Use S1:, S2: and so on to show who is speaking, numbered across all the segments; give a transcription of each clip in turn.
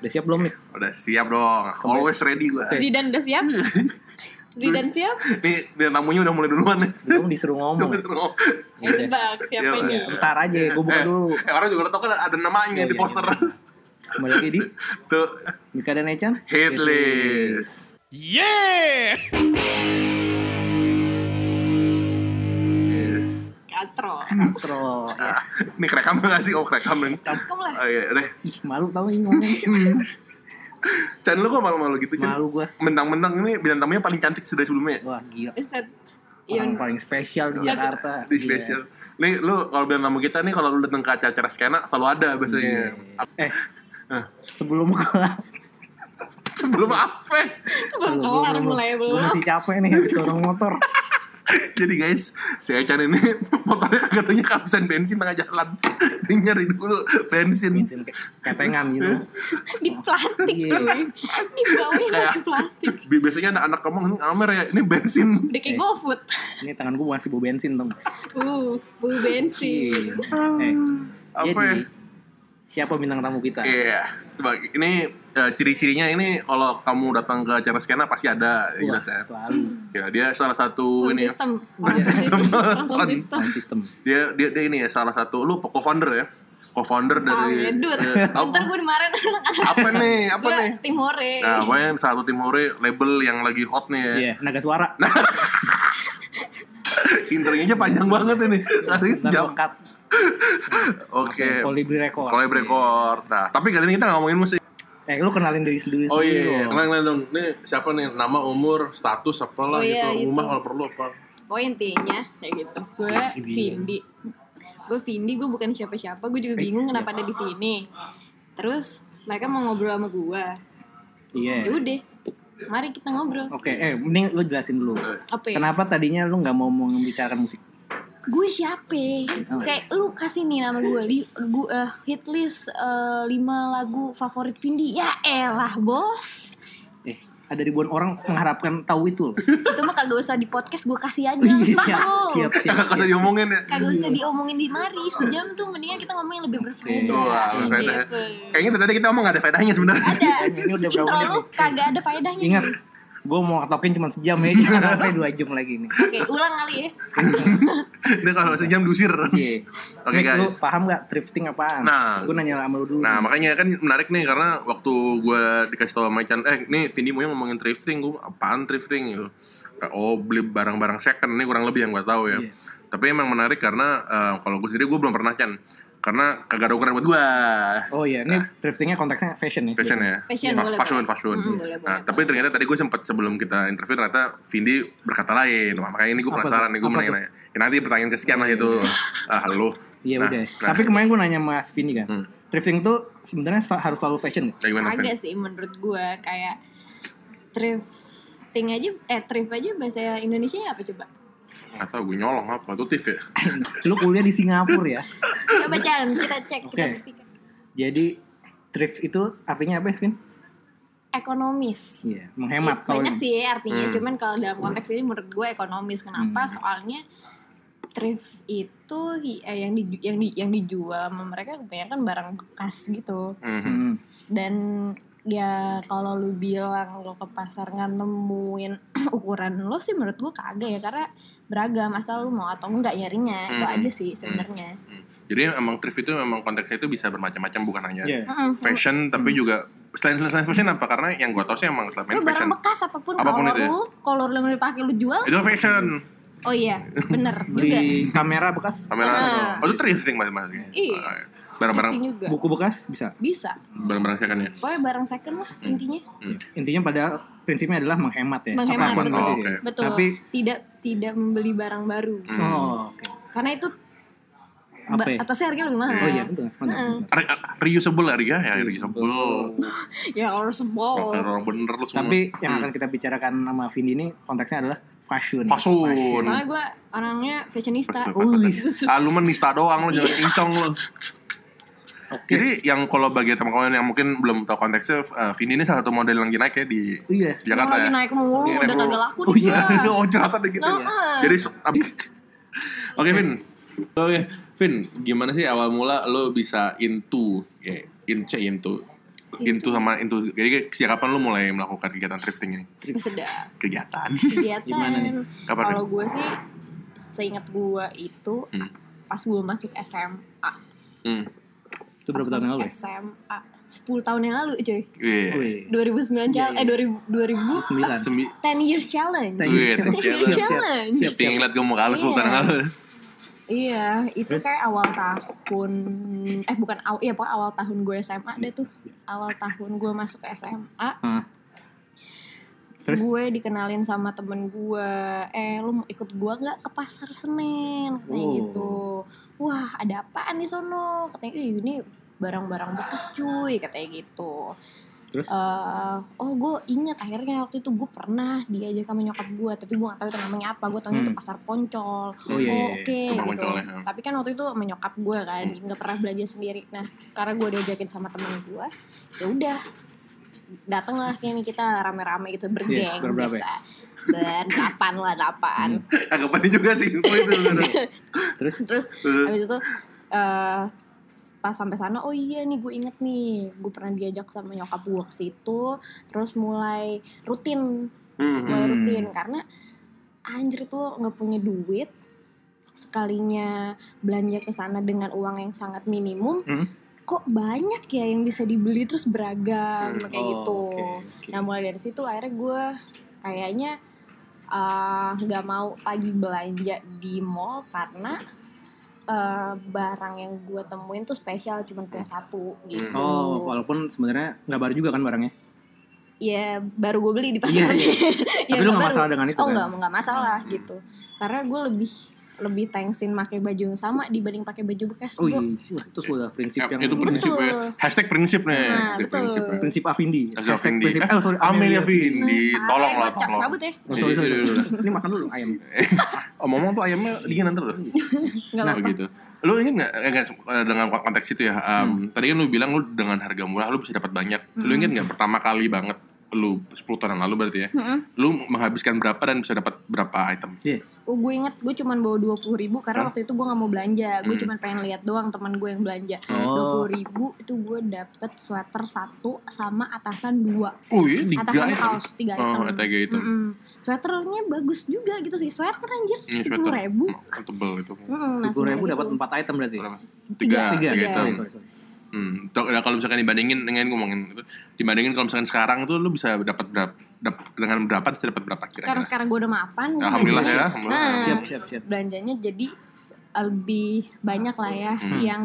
S1: Udah siap belum nih?
S2: Udah siap dong. Always ready gue.
S3: Zidan udah siap? Zidan siap?
S2: Nih, dia tamunya udah mulai duluan nih.
S1: Belum disuruh ngomong.
S3: Ya tebak siapanya.
S2: Iya.
S1: Ntar aja, gue buka
S2: Eh,
S1: dulu.
S2: Eh, orang juga udah tau kan ada namanya di
S1: iya,
S2: poster.
S1: Kembali lagi di
S2: Tuh,
S1: Mika dan Echan.
S2: hit list.
S4: Yeah!
S3: Katro.
S1: Intro.
S2: Ah, Ini kerekam gak sih? Oh, kerekam nih.
S3: Kamu lah.
S2: Oh iya, deh.
S1: Ih, malu tau ini ngomong.
S2: Chan, lu kok malu-malu gitu, Chan?
S1: Malu gua.
S2: Mentang-mentang ini bintang tamunya paling cantik sudah sebelumnya.
S1: Wah, gila.
S3: Set.
S1: Orang
S3: Iya.
S1: paling spesial di Jakarta.
S2: Di spesial. Nih, lu kalau bilang tamu kita nih, kalau lu datang ke acara-acara skena, selalu ada biasanya.
S1: Iya. Eh, sebelum gua
S2: Sebelum apa?
S3: Belum kelar mulai belum.
S1: masih capek nih habis dorong motor.
S2: Jadi guys, si Echan ini motornya katanya kehabisan bensin tengah jalan. Dia nyari dulu bensin.
S1: Bensin ketengan gitu.
S3: Di plastik
S1: Iya.
S3: cuy. Di bawahnya
S2: Kayak-
S3: di plastik.
S2: Bi- Biasanya ada anak ngomong, ini Amer ya, ini bensin.
S3: Udah kayak GoFood.
S1: Ini tangan gua masih bau bensin dong.
S3: Uh, bau bensin.
S1: Eh,
S2: Apa
S1: jadi
S2: ya?
S1: siapa bintang tamu kita?
S2: Iya, coba ini eh, ciri-cirinya ini kalau kamu datang ke acara skena pasti ada, ya
S1: Wah,
S2: jelas ya.
S1: selalu.
S2: Ya, dia salah satu
S3: Sound
S2: ini ya.
S3: system. Orang sound system. System.
S1: System.
S2: Dia dia dia ini ya salah satu lu co-founder ya. Co-founder
S3: Oh,
S2: dari apa,
S3: Ntar gue anak-anak.
S2: apa nih? Apa
S3: Gue
S2: nih?
S3: tim hore.
S2: Nah, pokoknya satu tim hore label yang lagi hot nih ya.
S1: Iya, naga suara.
S2: Intronya aja panjang banget ini. Katanya
S1: Ntar
S2: sejam.
S1: gua.
S2: Oke.
S1: Kolibri Record.
S2: Kolab record. Nah, tapi kali ini kita ngomongin musik.
S1: Eh, lu kenalin diri sendiri
S2: Oh
S1: sendiri
S2: iya,
S1: dong.
S2: kenalin kenalin dong. Nih siapa nih? Nama, umur, status, apalah
S3: Oh iya,
S2: gitu.
S3: itu.
S2: Rumah kalau perlu apa.
S3: Pokoknya intinya kayak gitu. Gue
S1: Ini.
S3: Vindi. Gue Vindi, gue bukan siapa-siapa. Gue juga bingung kenapa ada di sini. Terus mereka mau ngobrol sama gue.
S1: Iya.
S3: Ya udah, mari kita ngobrol.
S1: Oke, eh mending lu jelasin dulu.
S3: Apa ya?
S1: Kenapa tadinya lu nggak mau membicarakan musik?
S3: Gue siapa?
S1: Oh,
S3: Kayak lu kasih nih nama gue, li, gu, eh, hit list 5 lagu favorit Vindi. Ya elah bos.
S1: Eh, ada ribuan orang mengharapkan tahu itu loh.
S3: Itu mah kagak usah di podcast gue kasih aja
S1: Iya,
S3: langsung.
S1: siap, siap, siap.
S2: Kakak usah diomongin ya.
S3: Kagak usah diomongin di mari sejam tuh mendingan kita ngomong yang lebih berfaedah.
S2: Berfaedah.
S3: Gitu.
S2: Kayaknya tadi kita ngomong gak ada faedahnya sebenarnya.
S3: Ada.
S1: Ini udah berapa
S3: Intro
S1: menit
S3: lu
S1: nih?
S3: kagak ada faedahnya.
S1: Ingat,
S3: nih.
S1: Gue mau ngetokin cuma sejam ya, jangan sampai dua jam lagi nih.
S3: Oke, ulang kali ya.
S2: Ini kalau sejam diusir.
S1: Iya.
S2: Oke,
S1: Nih, Lu
S2: guys.
S1: paham gak thrifting apaan?
S2: Nah.
S1: gue nanya sama lu dulu.
S2: Nah makanya kan menarik nih karena waktu gue dikasih tahu sama Chan, eh nih Vindi mau ngomongin thrifting, gue apaan thrifting gitu. Oh beli barang-barang second ini kurang lebih yang gue tahu ya.
S1: Iya.
S2: Tapi emang menarik karena eh, kalau gue sendiri gue belum pernah Chan, karena kagak ada ukuran buat gue.
S1: Oh iya, ini thriftingnya konteksnya fashion ya.
S2: Fashion ya,
S3: Fashion,
S2: Fa-
S3: boleh,
S2: fashion,
S3: boleh.
S2: fashion.
S3: Mm, boleh,
S2: nah,
S3: boleh,
S2: tapi ternyata tadi gue sempat sebelum kita interview ternyata Vindi berkata lain. Wah, makanya ini gue
S1: Apa
S2: penasaran nih gue nanya. Ya, nanti pertanyaan kesekian lah itu. Ah, halo.
S1: Iya
S2: Nah,
S1: udah.
S2: nah.
S1: Tapi kemarin gue nanya Mas Vini kan.
S2: Hmm.
S1: Thrifting tuh sebenarnya sel- harus selalu fashion nggak?
S2: Ya, gimana?
S3: Agak sih menurut gue kayak thrifting aja eh thrift aja bahasa Indonesia apa coba?
S2: Nggak tahu gue nyolong apa tuh tif ya.
S1: Lu kuliah di Singapura ya.
S3: Coba Chan, kita cek kita
S1: Oke.
S3: buktikan.
S1: Jadi thrift itu artinya apa ya, Vin?
S3: Ekonomis.
S1: Iya, menghemat kalau
S3: banyak sih artinya
S2: Hmm.
S3: cuman kalau dalam konteks ini menurut gue ekonomis kenapa
S1: Hmm.
S3: soalnya thrift itu eh, yang di, yang di, yang dijual sama mereka kebanyakan barang bekas gitu
S2: Mhm.
S1: Hmm.
S3: dan ya kalau lu bilang lo ke pasar nggak nemuin ukuran lo sih menurut gue kagak ya karena beragam asal lu mau atau enggak nyarinya itu
S2: Hmm.
S3: aja sih sebenarnya
S2: Hmm. Jadi emang thrift itu memang konteksnya itu bisa bermacam-macam bukan hanya
S1: Iya.
S3: Mm-mm.
S2: fashion tapi juga selain selain fashion apa karena yang gue tau sih emang selain
S3: Lu barang
S2: fashion
S3: bekas apa
S2: pun, Apa pun
S3: kolor
S2: itu ya.
S3: lu kolor yang lu dipakai lu jual
S2: itu fashion
S3: oh iya bener juga
S1: kamera bekas,
S2: kamera
S3: Ah.
S2: oh itu thrifting mas-mas
S3: Iya.
S2: Barang-barang
S1: buku bekas bisa.
S3: bisa
S2: barang-barang second ya
S3: pokoknya barang second lah intinya
S1: Intinya pada prinsipnya adalah menghemat ya.
S3: Menghemat,
S1: Apa
S3: pun
S1: betul.
S2: Oh,
S1: ya.
S2: oke.
S3: betul
S1: Tapi
S3: tidak tidak membeli barang baru
S2: Hmm.
S1: oh, oke.
S3: karena itu
S1: Apa ya?
S3: atasnya harga lebih mahal
S1: Oh iya, betul.
S3: Heeh.
S2: Re- re- reusable ya Ria ya reusable
S3: ya
S2: Kalau orang bener lu semua
S1: Tapi yang akan kita bicarakan sama Vindi ini konteksnya adalah fashion.
S2: Fashion.
S3: soalnya gue orangnya fashionista
S2: ah lu mah nista doang lu jangan kincong lu
S1: Oke.
S2: Jadi yang kalau bagi teman-teman yang mungkin belum tahu konteksnya, uh, Vindi ini salah satu model yang lagi naik ya di
S1: Iya.
S2: Jakarta
S3: lagi
S2: ya.
S3: naik mulu
S2: naik
S3: udah
S2: mulu.
S3: kagak laku
S1: Oh iya.
S2: oh curhatan deh gitu ya.
S3: Heeh.
S2: Jadi so- ab- Oke Vin. Oke Vin, gimana sih awal mula lo bisa into ya, in C into into sama into jadi sejak kapan lu mulai melakukan kegiatan thrifting ini
S3: sedap
S2: kegiatan
S3: kegiatan
S1: Gimana nih?
S2: Kapan
S3: kalau gue sih seingat gue itu
S2: Hmm.
S3: pas gue masuk SMA
S2: hmm.
S1: Itu berapa
S3: Pas
S1: tahun yang lalu ya?
S3: SMA 10 tahun yang lalu cuy
S2: Iya.
S1: Wih.
S3: 2009 challenge
S1: Iya,
S3: eh 2000 2000
S1: Sembilan.
S2: Sembi-
S3: 10 years challenge
S1: Thank
S2: Wih,
S1: you.
S3: 10 years challenge
S1: Siap,
S2: Pengen ngeliat gue mau kalah
S3: Iya.
S2: 10 tahun yang lalu
S3: Iya, itu kayak awal tahun eh bukan awal iya pokoknya awal tahun gue SMA deh tuh. Awal tahun gue masuk SMA,
S1: Hah. Terus?
S3: gue dikenalin sama temen gue, eh lu mau ikut gue nggak ke pasar Senen katanya
S1: Oh.
S3: gitu. Wah, ada apaan di sono? Katanya, "Ih, ini barang-barang bekas cuy," katanya gitu.
S1: Terus?
S3: Eh, oh gue ingat akhirnya waktu itu gue pernah diajak sama nyokap gue tapi gue gak tahu itu namanya apa gue itu
S1: Hmm.
S3: pasar poncol
S1: Oh, iya, iya.
S3: oke
S2: Kembang
S3: gitu
S2: Poncol, ya.
S3: tapi kan waktu itu sama nyokap gue kan
S1: Hmm.
S3: nggak pernah belajar sendiri nah karena gue diajakin sama temen gue ya udah dateng lah kayaknya kita rame-rame gitu bergeng
S1: Iya, berberapa ya?
S3: biasa berdelapan lah delapan
S2: Agak panik juga sih itu sebenarnya.
S1: Terus
S3: terus habis itu eh pas sampai sana oh iya nih gue inget nih gue pernah diajak sama nyokap gue ke situ terus mulai rutin
S2: Hmm.
S3: mulai
S1: Hmm.
S3: rutin karena anjir tuh nggak punya duit sekalinya belanja ke sana dengan uang yang sangat minimum
S1: Hmm.
S3: kok banyak ya yang bisa dibeli terus beragam
S2: Hmm.
S3: kayak
S1: Oh,
S3: gitu
S1: oke, oke.
S3: nah mulai dari situ akhirnya gue kayaknya ah, nggak mau lagi belanja di mall karena eh, barang yang gue temuin tuh spesial cuma punya satu gitu
S1: Oh, walaupun sebenarnya nggak baru juga kan barangnya.
S3: ya baru gue beli di pasar
S1: Iya, iya.
S3: Ya,
S1: Tapi lu
S3: baru.
S1: masalah dengan itu
S3: oh
S1: kan?
S3: nggak nggak masalah gitu karena gue lebih lebih thanksin pakai baju yang sama dibanding pakai baju bekas
S1: Oh
S3: bro
S1: iya, wah, itu sudah prinsip
S2: Ya,
S1: yang
S2: itu prinsip ya.
S3: Betul.
S2: Hashtag prinsip nih.
S3: Nah, betul.
S2: prinsip ya.
S1: prinsip Avindi.
S2: Hashtag Vindi.
S1: prinsip.
S2: Eh,
S1: Oh, sorry,
S2: Amelia Vindi.
S3: Nah,
S2: Tolong
S3: parah,
S2: lah, tolong.
S3: cabut ya
S1: Oh, sorry, sorry,
S2: Iya,
S1: sorry.
S2: iya,
S1: Ini makan dulu ayam.
S2: Omong-omong tuh ayamnya dingin nanti loh.
S3: nggak
S2: Nah,
S3: apa-apa
S2: gitu. Lu inget gak, eh, nggak, eh, dengan konteks itu ya, um, tadi kan lu bilang lu dengan harga murah lu bisa dapat banyak. Lu inget gak pertama kali banget lu 10 tahun yang lalu berarti ya,
S3: Mm-mm.
S2: lu menghabiskan berapa dan bisa dapat berapa item?
S1: Iya.
S3: Oh, gue inget gue cuman bawa dua puluh ribu karena
S2: Hah?
S3: waktu itu gue nggak mau belanja gue
S2: Hmm.
S3: cuman pengen lihat doang teman gue yang belanja dua
S1: Oh.
S3: puluh ribu itu gue dapet sweater satu sama atasan dua
S2: Oh iya, tiga
S3: atasan
S2: item.
S3: kaos tiga item
S2: Oh, tiga item.
S3: Mm-mm. sweaternya bagus juga gitu sih sweater anjir
S2: Ini
S3: sepuluh ribu
S2: Oh, tebel itu.
S3: Mm-mm, nah,
S1: Sepuluh ribu dapat empat item berarti.
S3: Tiga.
S2: Tiga,
S1: Tiga.
S2: tiga
S3: Tiga.
S2: item.
S1: Sorry, sorry, sorry.
S2: Hmm, tuh, nah, kalau misalkan dibandingin dengan ngomongin itu, dibandingin kalau misalkan sekarang tuh lu bisa dapat berapa dap- dengan berapa bisa dapat berapa
S3: karena
S2: kira-kira?
S3: sekarang gue udah mapan
S2: Alhamdulillah ya, alhamdulillah.
S3: Nah,
S1: Siap, siap, siap.
S3: belanjanya jadi lebih banyak lah ya
S2: Hmm.
S3: yang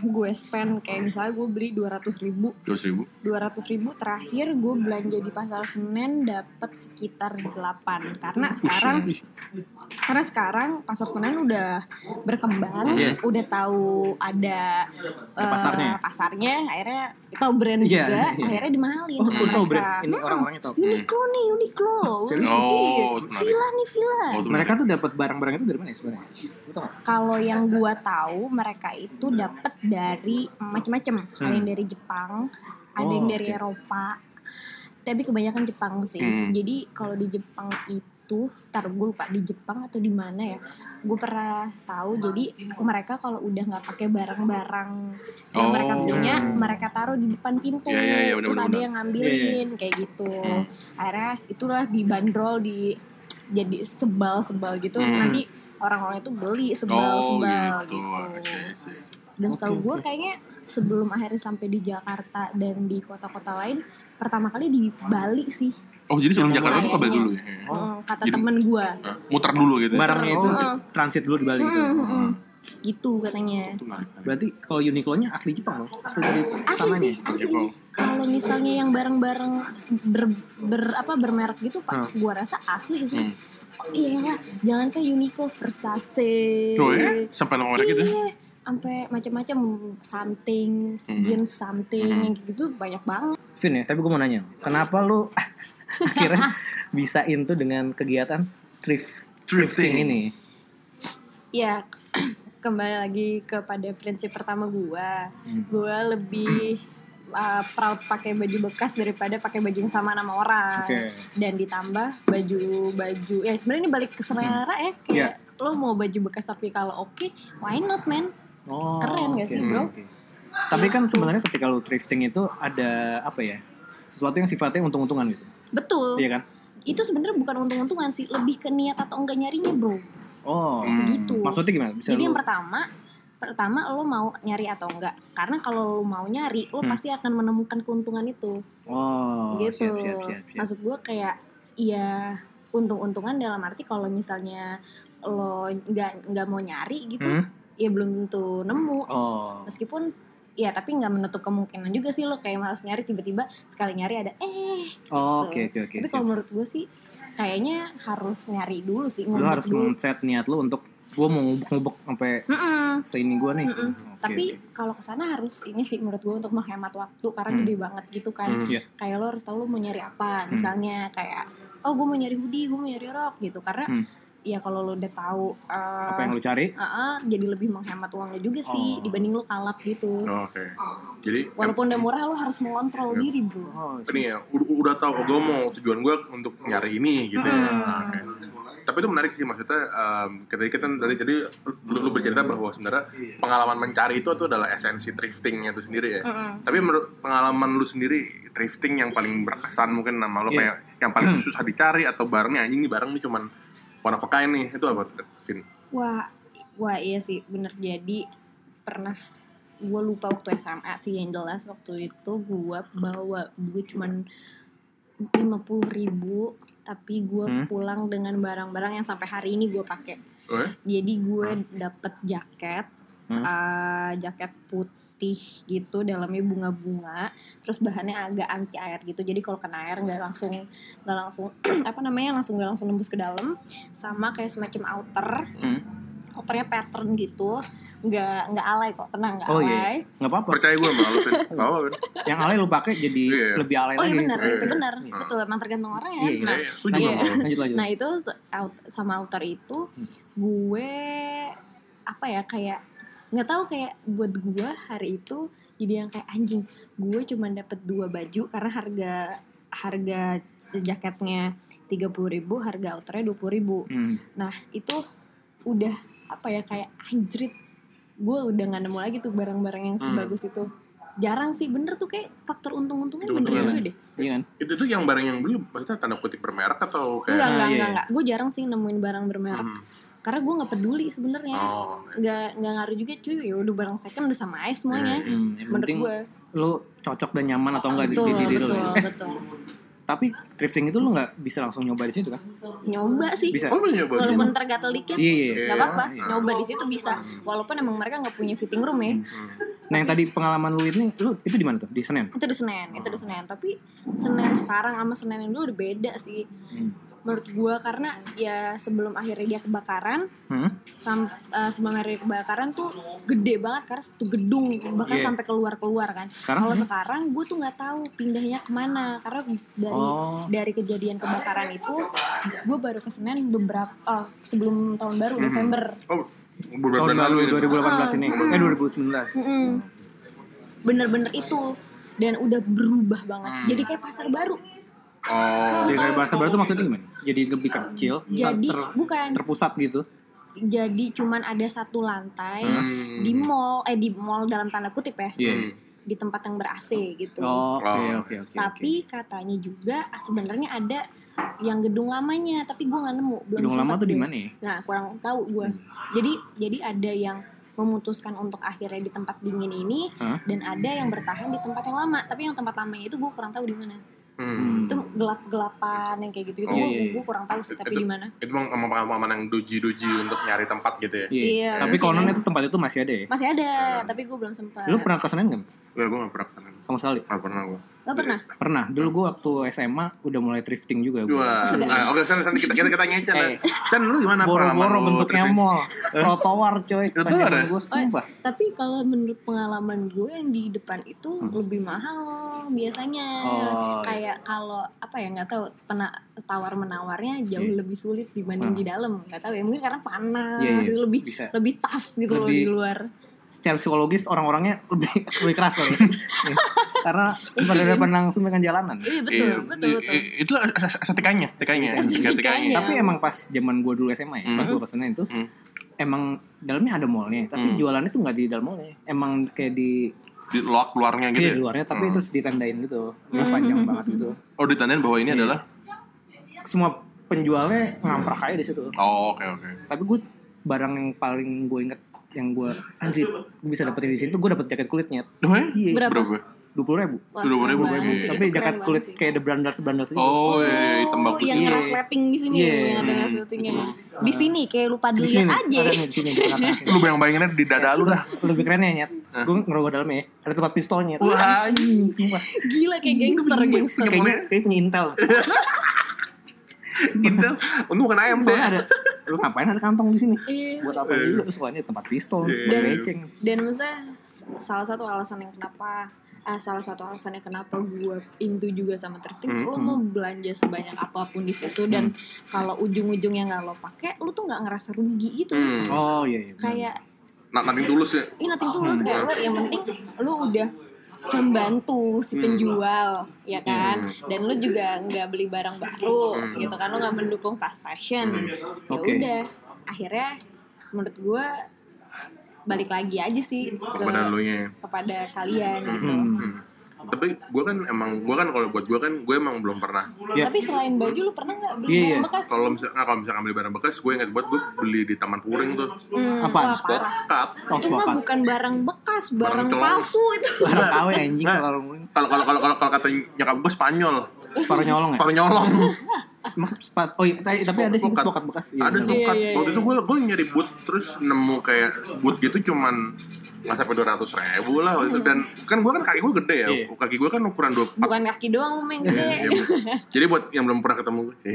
S3: gue spend kayak misalnya gue beli 200 ribu
S2: Dua ribu.
S3: 200 ribu terakhir gue belanja di pasar Senen dapat sekitar 8 karena sekarang karena sekarang pasar Senen udah berkembang
S1: Iya.
S3: udah tahu ada,
S1: Ada
S3: eh,
S1: pasarnya.
S3: pasarnya akhirnya tahu brand
S1: Iya,
S3: juga
S1: iya.
S3: akhirnya dimahalin
S1: Oh, lu tahu
S3: mereka.
S1: brand? Ini
S3: Mm-mm.
S1: orang-orangnya tahu.
S3: Uniqlo nih Uniqlo?
S2: Oh,
S3: Iya. villa nih villa
S2: Oh,
S1: Mereka tuh dapat barang-barang itu dari mana ya sebenarnya? Tau
S3: kalau yang gua tahu mereka itu dapat dari macam-macam ada yang dari Jepang ada
S1: Oh,
S3: yang dari
S1: oke.
S3: Eropa tapi kebanyakan Jepang sih
S2: Hmm.
S3: jadi kalau di Jepang itu tar gue lupa di Jepang atau di mana ya gue pernah tahu jadi mereka kalau udah nggak pakai barang-barang yang
S2: Oh.
S3: mereka punya mereka taruh di depan pintu
S2: Iya, iya, iya, benar,
S3: terus ada yang ngambilin kayak gitu
S2: Hmm.
S3: akhirnya itulah dibanderol di jadi sebal-sebal gitu
S2: Hmm.
S3: nanti orang-orang itu beli
S2: Oh,
S3: sebal-sebal
S2: gitu.
S3: gitu,
S2: Oke, oke.
S3: dan setahu gue kayaknya sebelum akhirnya sampai di Jakarta dan di kota-kota lain pertama kali di Bali sih
S2: Oh, jadi sebelum Jakarta tuh ke Bali dulu ya?
S3: Mm, kata
S2: Jadi-
S3: temen gue
S2: Hah? Muter dulu gitu.
S1: Barangnya itu
S3: Oh.
S1: transit dulu di Bali gitu.
S3: gitu katanya
S2: Itu menarik, menarik.
S1: Berarti kalau Uniqlo-nya asli Jepang loh. Asli dari
S3: asli sih asli kalau misalnya yang barang-barang ber, ber- apa bermerek gitu pak
S1: Hmm.
S3: gua rasa asli sih
S2: Hmm.
S3: oh, iya lah jangan kan Uniqlo Versace
S2: Oh ya? Sampai nama merek itu?
S3: iya sampai macam-macam something
S2: Hmm.
S3: jeans something
S2: Hmm.
S3: yang gitu banyak banget
S1: Vin ya, tapi gue mau nanya, kenapa lu akhirnya bisa into dengan kegiatan thrift
S2: Thrifting.
S1: ini?
S3: ya kembali lagi kepada prinsip pertama gua
S1: Hmm.
S3: gua lebih uh, proud pakai baju bekas daripada pakai baju yang sama nama orang
S1: Oke.
S3: dan ditambah baju baju ya sebenarnya ini balik ke selera ya kayak
S1: Iya.
S3: lo mau baju bekas tapi kalau oke why not man
S1: Oh,
S3: Keren gak
S1: oke,
S3: sih, bro?
S1: oke. Tapi kan sebenarnya ketika lu thrifting itu ada apa ya? Sesuatu yang sifatnya untung-untungan gitu.
S3: Betul
S1: Iya kan?
S3: itu sebenarnya bukan untung-untungan sih lebih ke niat atau enggak nyarinya bro
S1: Oh.
S2: Hmm.
S3: gitu
S1: Maksudnya gimana? Bisa
S3: jadi
S1: lu-
S3: yang pertama pertama lo mau nyari atau enggak karena kalau lo mau nyari lo
S1: Hmm.
S3: pasti akan menemukan keuntungan itu
S1: Oh,
S3: gitu
S1: siap, siap, siap, siap.
S3: maksud gue kayak ya untung-untungan dalam arti kalau misalnya lo nggak nggak mau nyari gitu
S1: Hmm?
S3: ya belum tentu nemu
S1: Oh.
S3: meskipun ya tapi nggak menutup kemungkinan juga sih lo kayak malas nyari tiba-tiba sekali nyari ada eh
S1: Oh, Oke, oke, oke.
S3: tapi kalau menurut gue sih kayaknya harus nyari dulu sih ngubek
S1: harus men-set niat lu untuk gua mau ngubek-ngubek sampai
S3: Mm-mm.
S1: seini gua nih.
S3: Mm-mm.
S1: Oke,
S3: tapi
S1: oke.
S3: kalau ke sana harus ini sih menurut gue untuk menghemat waktu karena
S1: Hmm.
S3: gede banget gitu kan
S2: Hmm.
S1: Iya.
S3: kayak lo harus tahu lo mau nyari apa
S1: Hmm.
S3: misalnya kayak oh gue mau nyari hoodie gue mau nyari rok gitu karena
S1: Hmm.
S3: Ya kalau lo udah tahu uh,
S1: apa yang lu cari?
S3: uh-uh, jadi lebih menghemat uang lo juga sih
S1: Oh.
S3: dibanding lo kalap gitu
S2: Oh, Oke. Jadi
S3: walaupun udah murah lo harus mengontrol
S2: Iya.
S3: diri bro
S1: Oh,
S2: ini ya udah, udah tahu oh, gue mau tujuan gue untuk nyari ini gitu.
S3: Hmm.
S2: Oke. Tapi itu menarik sih maksudnya um, ketika kita dari jadi lu, lu bercerita bahwa sebenarnya pengalaman mencari itu itu adalah esensi thriftingnya itu sendiri ya.
S3: Mm-mm.
S2: Tapi menurut pengalaman lu sendiri thrifting yang paling berkesan mungkin nama lu
S1: Iya.
S2: kayak yang paling susah dicari atau barangnya anjing nih barang nih cuman one of a kind nih itu apa Vin?
S3: Wah, wah iya sih bener jadi pernah gue lupa waktu SMA sih yang jelas waktu itu gue bawa duit cuman lima puluh ribu tapi gue
S1: Hmm.
S3: pulang dengan barang-barang yang sampai hari ini gue pakai
S2: Oh, ya?
S3: jadi gue dapet jaket
S1: Hmm.
S3: eh, jaket putih gitu dalamnya bunga-bunga terus bahannya agak anti air gitu jadi kalau kena air nggak langsung nggak langsung apa namanya langsung nggak langsung nembus ke dalam sama kayak semacam outer
S1: Hmm.
S3: outernya pattern gitu nggak nggak alay kok tenang nggak
S1: Oh, iya.
S3: alay
S1: Nggak apa-apa.
S2: Percaya gue sama lu Vin. Gak apa Vin.
S1: Yang alay lu pakai jadi
S2: Iya.
S1: lebih alay
S3: oh
S1: lagi.
S3: iya benar
S2: Iya.
S3: itu benar
S2: Hmm.
S3: betul emang tergantung orang ya
S1: Iya, iya.
S3: nah
S2: Iya,
S3: Iya.
S2: lu.
S1: Lanjut lanjut.
S3: Nah itu out- sama outer itu
S1: Hmm.
S3: gue apa ya kayak nggak tahu kayak buat gue hari itu jadi yang kayak anjing gue cuma dapet dua baju karena harga harga jaketnya tiga puluh ribu harga outernya dua puluh ribu
S1: Hmm.
S3: nah itu udah apa ya kayak anjrit gue udah nggak nemu lagi tuh barang-barang yang
S2: Hmm.
S3: sebagus itu jarang sih bener tuh kayak faktor untung-untungnya bener
S2: Untung-untungan.
S3: juga deh
S1: Iya kan?
S2: Itu tuh yang barang yang beli maksudnya tanda kutip bermerek atau kayak
S3: enggak
S1: Ah,
S3: enggak
S1: iya,
S3: enggak
S1: iya.
S3: enggak gue jarang sih nemuin barang bermerek
S2: Hmm.
S3: Karena gue nggak peduli sebenarnya
S2: Oh.
S3: nggak nggak ngaruh juga cuy ya udah barang second udah sama aja semuanya
S1: Hmm. Yang
S3: menurut
S1: penting
S3: gue
S1: lu cocok dan nyaman atau enggak di,
S3: betul
S1: di diri lu.
S3: betul
S1: ya.
S3: betul
S1: Tapi thrifting itu lu nggak bisa langsung nyoba di situ kan?
S3: nyoba sih
S1: Bisa.
S2: Oh, lu nyoba
S3: walaupun tergatal dikit
S1: Iya, iya.
S3: nggak apa-apa
S1: Iya.
S3: nyoba di situ bisa walaupun emang mereka nggak punya fitting room ya
S2: Hmm.
S1: Nah, yang tadi pengalaman lu ini lu itu di mana tuh? Di Senen.
S3: itu di Senen itu di Senen tapi Senen sekarang sama Senen yang dulu udah beda sih
S1: Hmm.
S3: Menurut gue karena ya sebelum akhirnya dia kebakaran
S1: Hmm?
S3: sam, eh, sebelum akhirnya kebakaran tuh gede banget karena satu gedung bahkan
S1: Iya.
S3: sampai keluar keluar kan
S1: Sekarang?
S3: kalau
S1: Hmm?
S3: sekarang gue tuh nggak tahu pindahnya ke mana karena dari
S1: Oh.
S3: dari kejadian kebakaran itu gue baru ke Senen beberapa oh, sebelum tahun baru November
S2: Oh, beberapa
S1: Tahun
S2: bulan lalu
S1: lalu
S2: ini.
S1: 2018 ini.
S3: Hmm.
S1: Eh 2019.
S3: Mm-mm. bener-bener itu dan udah berubah banget
S2: Hmm.
S3: jadi kayak pasar baru
S2: Oh.
S1: Jadi kayak bahasa baru tuh maksudnya gimana? Jadi lebih kecil,
S3: jadi
S1: ter-
S3: bukan
S1: terpusat gitu.
S3: jadi cuman ada satu lantai
S2: Hmm.
S3: di mall eh di mall dalam tanda kutip ya.
S2: Hmm.
S3: di tempat yang ber AC gitu
S1: Oh, Oke,
S2: Oh.
S1: oke, oke.
S3: tapi katanya juga ah, sebenarnya ada yang gedung lamanya tapi gue nggak nemu belum
S1: Gedung lama tuh di mana ya?
S3: nah kurang tahu gue jadi jadi ada yang memutuskan untuk akhirnya di tempat dingin ini
S1: Hah?
S3: dan ada yang bertahan di tempat yang lama tapi yang tempat lamanya itu gue kurang tahu di mana
S2: Hmm.
S3: itu gelap gelapan yang kayak gitu gitu
S2: Oh,
S3: gue
S1: iya, iya.
S3: kurang tahu sih tapi
S2: Itu-
S3: di mana
S2: Itu emang emang pengalaman yang doji-doji untuk nyari tempat gitu ya.
S1: Iya.
S3: Iya,
S1: Tapi
S3: iya.
S1: konon itu tempat itu masih ada ya?
S3: masih ada
S2: Iya.
S3: tapi gue belum sempat
S1: Lu pernah ke Senen nggak?
S2: Gue gue gak pernah ke sana.
S1: Sama sekali.
S2: Gak pernah gue.
S3: Gak pernah
S1: Pernah. Dulu gua waktu SMA udah mulai thrifting juga. gua.
S2: Dua. Nah, oke, San, San, kita kita kita tanya Chan.
S1: Eh.
S2: Chan, lu gimana pengalaman
S1: Boro-boro
S2: lu
S1: bentuknya mall, trotoar coy.
S2: Trotoar
S1: zaman
S2: ya?
S1: gua, sumpah.
S3: tapi kalau menurut pengalaman gue yang di depan itu
S1: Hmm.
S3: lebih mahal biasanya
S1: Oh,
S3: kayak kalau apa ya nggak tahu pena tawar menawarnya jauh
S1: Iya.
S3: lebih sulit dibanding
S1: Ah.
S3: di dalam nggak tahu ya mungkin karena panas
S1: Iya, iya.
S3: lebih
S1: Bisa.
S3: lebih tough gitu loh
S1: Lebih-
S3: di luar
S1: Secara psikologis orang-orangnya lebih lebih keras kali. Karena berhadapan langsung dengan jalanan.
S3: iya betul
S2: Iya,
S3: betul
S2: i-
S3: betul
S2: Itu estetikanya, estetikanya,
S3: Estetikanya.
S2: estetikanya.
S1: Tapi emang pas zaman gua dulu SMA ya, pas
S2: Hmm.
S1: gua ke Senen itu
S2: Hmm.
S1: emang dalamnya ada mallnya, tapi
S2: Hmm.
S1: jualannya tuh nggak di dalam mallnya. Emang kayak di
S2: Di lock luarnya gitu
S1: Iya
S2: ya?
S1: di luarnya tapi
S2: Hmm.
S1: terus ditandain gitu. Dia panjang banget gitu.
S2: Oh ditandain bahwa ini
S1: Iya.
S2: adalah
S1: Semua penjualnya ngamprak aja di situ.
S2: Oh oke oke
S1: Tapi gue barang yang paling gue inget yang gue anjir gue bisa dapetin di sini tuh gue dapet jaket kulitnya
S2: Oh ya?
S1: Iya.
S3: Berapa?
S2: Berapa?
S1: dua puluh ribu
S2: Dua puluh ribu,
S3: keren
S2: iya.
S3: sih.
S1: tapi
S3: Itu keren
S1: jaket kulit
S3: sih.
S1: kayak the brandals brandals gitu
S2: Oh iya hitam
S3: Oh,
S2: bagus
S3: yang
S1: Iya.
S3: resleting di sini
S1: Iya.
S3: yang ada
S2: Hmm.
S3: resletingnya. Di sini kayak lupa
S1: di
S3: dilihat aja.
S1: di sini.
S2: Lu bayang bayanginnya di dada lu dah
S1: lebih kerennya nyet gue ngerogoh dalamnya ya ada tempat pistolnya
S2: Wah,
S1: anjing sumpah
S3: Gila kayak gangster gangster.
S1: kayaknya kayak punya intel
S2: Intel Untung bukan ayam sih
S1: soalnya ada lu ngapain ada kantong di sini
S3: Iya.
S1: buat apa juga terus soalnya tempat pistol
S2: Iya.
S1: buat beceng
S3: Dan maksudnya salah satu alasan yang kenapa ah, salah satu alasannya kenapa gue into juga sama thrifting,
S2: Hmm.
S3: lo mau belanja sebanyak apa pun di situ dan kalau ujung-ujungnya nggak lo pakai, lo tuh nggak ngerasa rugi gitu.
S2: Hmm.
S1: oh iya iya.
S3: Kayak
S2: nanti tulus ya
S3: ini nothing tulus kayak lo yang penting lo udah membantu si penjual ya kan? Dan lo juga nggak beli barang baru gitu kan? Lo nggak mendukung fast fashion. Ya
S1: Oke.
S3: udah akhirnya menurut gue balik lagi aja sih ke-
S2: Kepada lu nya
S3: kepada kalian gitu.
S1: Hmm.
S2: Tapi gue kan emang gue kan kalau buat gue kan gue emang belum pernah.
S1: Ya.
S3: Tapi selain baju lu pernah nggak beli
S1: Iya,
S3: barang bekas?
S2: Kalau misalnya nggak kalau misalnya beli barang bekas, gue ingat buat gue beli di Taman Puring tuh.
S3: Hmm,
S2: Spot
S3: parah.
S2: cup.
S1: Oh,
S3: Itu mah
S1: sepakat.
S3: bukan barang bekas, barang,
S2: Barang
S3: palsu itu.
S1: barang KW anjing kalau
S2: Kalau kalau kalau kalau kata nyokap gue Spanyol,
S1: separuh nyolong ya
S2: separuh nyolong.
S1: Emang sepat oh iya tapi, tapi ada sih bekas Iya,
S2: ada spokat.
S3: Iya, iya,
S2: Waktu itu gue gue nyari boot terus nemu kayak boot gitu cuman nggak sampai dua ratus ribu lah waktu itu. Dan kan gue kan kaki gue gede ya.
S1: Iya.
S2: kaki gue kan ukuran dua
S3: Bukan kaki doang main gede.
S2: Iya. jadi buat yang belum pernah ketemu gue sih.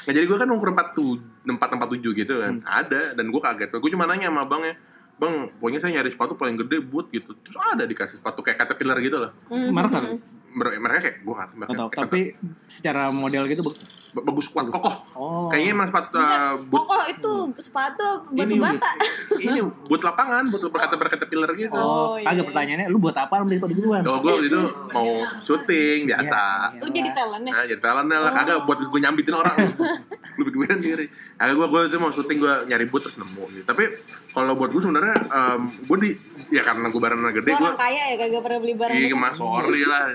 S2: Nah jadi gue kan ukur 47, 447 gitu kan. Ada, dan gue kaget. Gue cuma nanya sama abangnya Bang, pokoknya saya nyari sepatu paling gede boot gitu. Terus ada dikasih sepatu kayak caterpillar gitu lah
S3: Hmm.
S1: merek kan
S2: Mereka kayak, gue gak tau mereka
S1: Nggak tahu
S2: kayak
S1: tapi secara model gitu bagus.
S2: Ba- Bagus kuat, kokoh
S1: oh
S2: Kayaknya emang sepatu uh, boot
S3: Pokok itu sepatu batu
S2: ini,
S3: bata.
S2: ini boot lapangan, boot berkata bercaterpillar gitu
S1: oh,
S3: Oh, iya,
S1: kagak
S3: iya.
S1: pertanyaannya lu buat apa beli sepatu gituan
S2: Oh, gue waktu itu mau syuting biasa
S1: Iya,
S3: Lu jadi talent ya?
S2: Nah, jadi talent lah, kagak buat gue nyambitin orang. lu bikin bikin diri. Kagak gue gue itu mau syuting gue nyari boot terus nemu gitu. Tapi kalau buat gue sebenarnya em, gue di ya karena gue barangnya gede gue
S3: orang kaya ya kagak pernah beli barang
S2: iya
S3: bekas.
S2: mas sorry lah.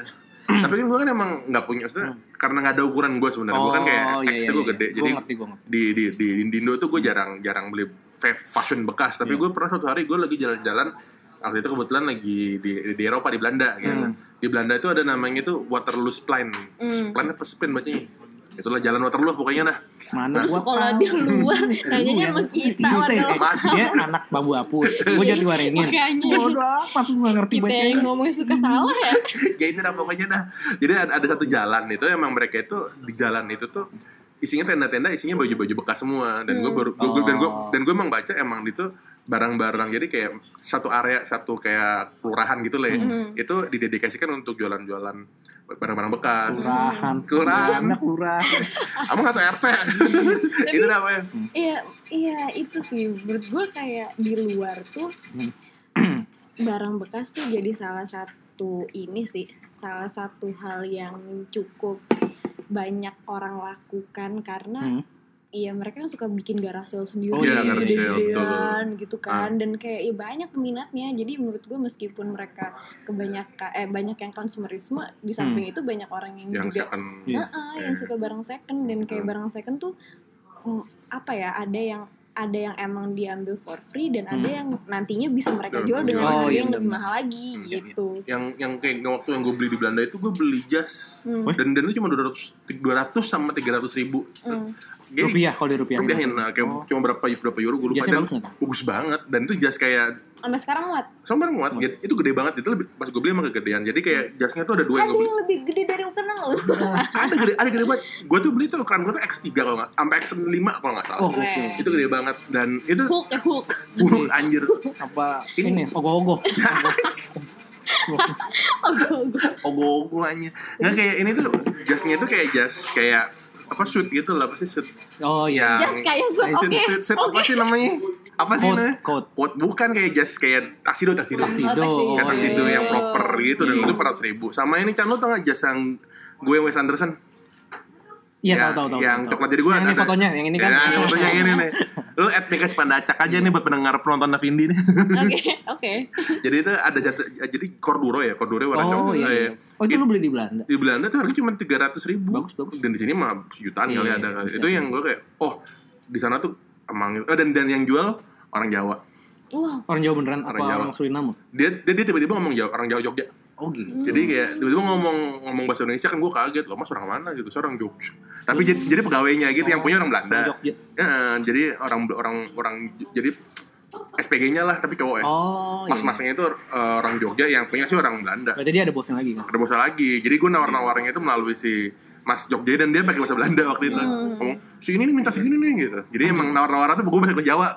S2: Tapi kan gue kan emang nggak punya maksudnya karena nggak ada ukuran gue sebenarnya. gue kan kayak
S1: Hmm. Oh, iya,
S2: X
S1: iya,
S2: gue
S1: iya.
S2: gede.
S1: Gua
S2: Jadi
S1: ngerti, gua ngerti.
S2: di di di di Indo tuh gue jarang jarang beli fa- fashion bekas. Tapi
S1: Iya.
S2: gue pernah suatu hari gue lagi jalan-jalan waktu itu kebetulan lagi di di Eropa di Belanda gitu.
S1: Hmm.
S2: Di Belanda itu ada namanya itu Waterloo Spline.
S3: Hmm.
S2: Spline apa spin bacanya? Itulah jalan Waterloo pokoknya dah.
S1: mana
S3: Lu
S1: gua
S3: sekolah di luar, nanyanya
S1: Iya.
S3: sama kita
S1: Iya.
S2: Mas.
S1: dia anak babu apu gue jadi waringin bodoh apa tuh gak ngerti
S3: Kita
S1: bacanya
S3: yang ngomong suka salah ya.
S2: ya itu dah pokoknya dah. Jadi ada, ada satu jalan itu emang mereka itu di jalan itu tuh isinya tenda-tenda isinya baju-baju bekas semua dan gue baru gua- gua- dan gue
S1: Oh.
S2: dan gue emang baca emang itu barang-barang jadi kayak satu area satu kayak kelurahan gitu lah ya. itu didedikasikan untuk jualan-jualan barang-barang bekas.
S1: Kelurahan.
S2: Kelurahan.
S1: anak kelurahan.
S2: Kamu nggak tahu RT itu apa ya
S3: Iya, iya itu sih. Menurut gue kayak di luar tuh barang bekas tuh jadi salah satu ini sih. Salah satu hal yang cukup banyak orang lakukan karena
S1: Hmm.
S3: Iya mereka kan suka bikin garage sale sendiri
S1: Oh, iya,
S2: garage sale,
S3: gede-gedean
S2: betul.
S3: gitu kan dan kayak ya banyak peminatnya jadi menurut gue meskipun mereka kebanyakan eh banyak yang konsumerisme di samping itu banyak orang yang,
S2: yang
S3: juga
S2: second
S1: Iya.
S3: Heeh, yang
S2: Eh.
S3: suka barang second dan kayak
S2: Betul.
S3: barang second tuh mm, apa ya ada yang ada yang emang diambil for free dan ada
S1: Hmm.
S3: yang nantinya bisa mereka jual dengan
S1: Oh,
S3: harga
S1: iya,
S3: yang lebih mahal lagi
S2: Hmm,
S1: iya,
S3: gitu.
S2: yang yang kayak waktu yang gue beli di Belanda itu gue beli jas
S3: Hmm.
S2: dan dan itu cuma 200 200 sama 300 ribu
S3: Hmm.
S2: Jadi,
S1: rupiah kalau di rupiah
S2: rupiahin. nah, kayak
S1: Oh.
S2: cuma berapa berapa euro gue lupa.
S1: Jasnya
S2: dan
S1: bagus
S2: bagus banget. Dan itu jas kayak
S3: Sampai sekarang muat.
S2: sampai muat. Gitu. itu gede banget. Itu lebih pas gue beli emang kegedean. Jadi kayak jasnya tuh ada dua yang
S3: Ada
S2: gue beli
S3: yang lebih gede dari ukuran lo.
S2: ada gede ada gede banget. Gue tuh beli tuh ukuran gue tuh X3 kalau nggak sampai X5 kalau nggak salah.
S1: Oh oke
S2: itu gede banget. Dan itu
S3: hook ya hook.
S2: buruk anjir.
S1: Apa
S2: Ini-
S1: ini? Ogoh-ogoh.
S3: Ogoh-ogoh.
S2: ogo-ogo aja nggak kayak ini tuh jasnya tuh kayak jas kayak apa suit gitu lah pasti suit
S1: oh iya.
S2: Yang
S3: Jas kayak suit,
S2: suit,
S3: oke.
S2: suit, suit apa
S3: Oke.
S2: sih namanya? Apa sih namanya?
S1: coat.
S2: Coat, bukan kayak jas kayak taksido taksido
S1: Taksido.
S3: Oh,
S1: Oh,
S2: kayak taksido
S1: iya.
S2: yang proper gitu dan itu 400 ribu. Sama ini Chan lu tau gak jas yang gue Wes Anderson?
S1: Iya
S2: Ya,
S1: tahu tahu tahu
S2: yang
S1: tahu.
S2: coklat jadi gue
S1: yang ini
S2: ada-
S1: fotonya yang ini kan.
S2: Ya, yang fotonya yang ini nih Lu add Mika Spandacak aja nih buat pendengar penonton Navindi nih.
S3: Oke, oke.
S2: jadi itu ada jatuh, jadi Corduro ya, Corduro warna
S1: Oh iya. iya. Oh itu lu beli di Belanda.
S2: Di Belanda tuh harganya cuma tiga ratus ribu.
S1: Bagus, bagus.
S2: Dan di sini mah sejutaan kali
S1: Iya,
S2: ada kali.
S1: bisa.
S2: Itu yang gue kayak, oh di sana tuh emang oh, dan dan yang jual orang Jawa.
S3: Wah,
S1: Orang Jawa beneran apa
S2: Orang Jawa.
S1: orang Suriname?
S2: Dia dia, dia tiba-tiba ngomong Jawa, orang Jawa Jogja.
S1: Oh gitu.
S2: Jadi kayak tiba-tiba ngomong ngomong bahasa Indonesia kan gue kaget loh, mas orang mana gitu, saya orang Jogja. Tapi jadi, jadi pegawainya gitu, yang punya orang Belanda.
S1: Jogja.
S2: Ya, jadi orang orang orang jadi SPG-nya lah, tapi cowok ya.
S1: Oh, iya.
S2: Mas-masnya itu eh, orang Jogja, yang punya sih orang Belanda.
S1: Berarti dia ada bosnya lagi kan?
S2: Ada bosnya lagi. Jadi gue nawar-nawarinnya itu melalui si Mas Jogja dan dia pakai bahasa Belanda waktu itu. Ngomong, si ini nih minta segini nih gitu. Jadi emang nawar-nawar tuh gue bahasa Jawa.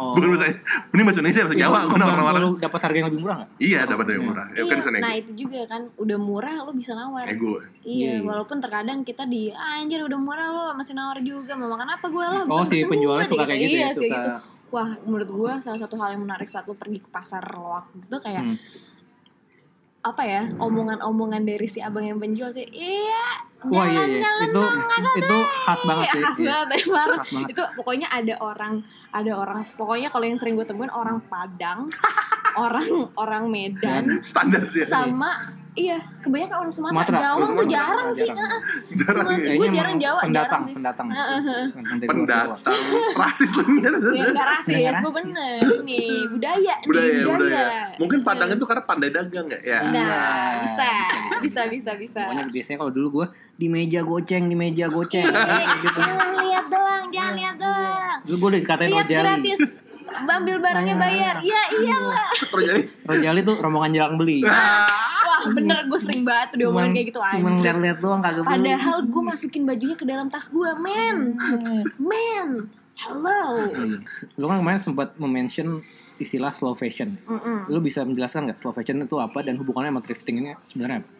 S1: Oh.
S2: Bukan bahasa ini bahasa Indonesia, bahasa Jawa. Gue nawar-nawar.
S1: Lu dapat harga yang lebih murah nggak?
S2: Iya, dapat yang murah. Ya kan
S3: iya. Nah itu juga kan udah murah lo bisa nawar.
S2: Nego.
S3: Iya,
S1: Iya, iya.
S3: walaupun terkadang kita di ah, anjir udah murah lo masih nawar juga mau makan apa gue lah.
S1: Oh si penjualnya
S3: gua,"
S1: suka kayak gitu
S3: iya,
S1: ya,
S3: kayak
S1: suka.
S3: gitu. Wah, menurut gue salah satu hal yang menarik saat lo pergi ke pasar loak gitu kayak
S1: Hmm.
S3: Apa ya omongan-omongan dari si abang yang penjual sih iya
S1: Wah iya iya.
S3: jalan-jalan
S1: Itu itu khas banget
S3: Iya,
S1: sih.
S3: khas
S1: Iya.
S3: banget parah.
S1: Khas banget.
S3: itu pokoknya ada orang ada orang pokoknya kalau yang sering gue temuin orang Padang orang orang Medan
S2: Standar sih. ya.
S3: sama iya kebanyakan orang Sumatera,
S1: Sumatera.
S3: Jawa
S2: Oh,
S3: tuh
S2: Sumatera.
S3: jarang sih
S1: Jarang.
S3: Heeh.
S2: Jarang
S3: Sumatera. gue jarang Jawa,
S1: pendatang,
S3: jarang sih.
S1: pendatang. Jawa.
S2: Pendatang. Rasis lu nih.
S3: Gue gak rasis, gue bener nih budaya,
S2: budaya
S3: nih
S2: budaya mungkin Padang itu karena pandai dagang nggak ya
S3: Nah,
S1: Iya.
S3: bisa, bisa, bisa, bisa.
S1: Pokoknya biasanya kalau dulu gue di meja goceng, di meja goceng. gitu.
S3: Jangan lihat doang, jangan lihat doang.
S1: Dulu gue udah dikatain
S3: Lihat
S1: Rojali.
S3: gratis, ambil barangnya
S1: Nah.
S3: bayar. Ya iyalah.
S2: terus jadi
S1: Rojali tuh rombongan jarang beli.
S3: Wah bener, gue sering banget tuh diomongin kayak gitu
S1: Cuman
S3: anjir.
S1: lihat-lihat doang kagak.
S3: Padahal gue masukin bajunya ke dalam tas gue, men. Men. Hello.
S1: Iya. Lu kan kemarin sempat mention istilah slow fashion.
S3: Mm-mm.
S1: Lu bisa menjelaskan nggak slow fashion itu apa dan hubungannya sama thrifting ini sebenarnya apa?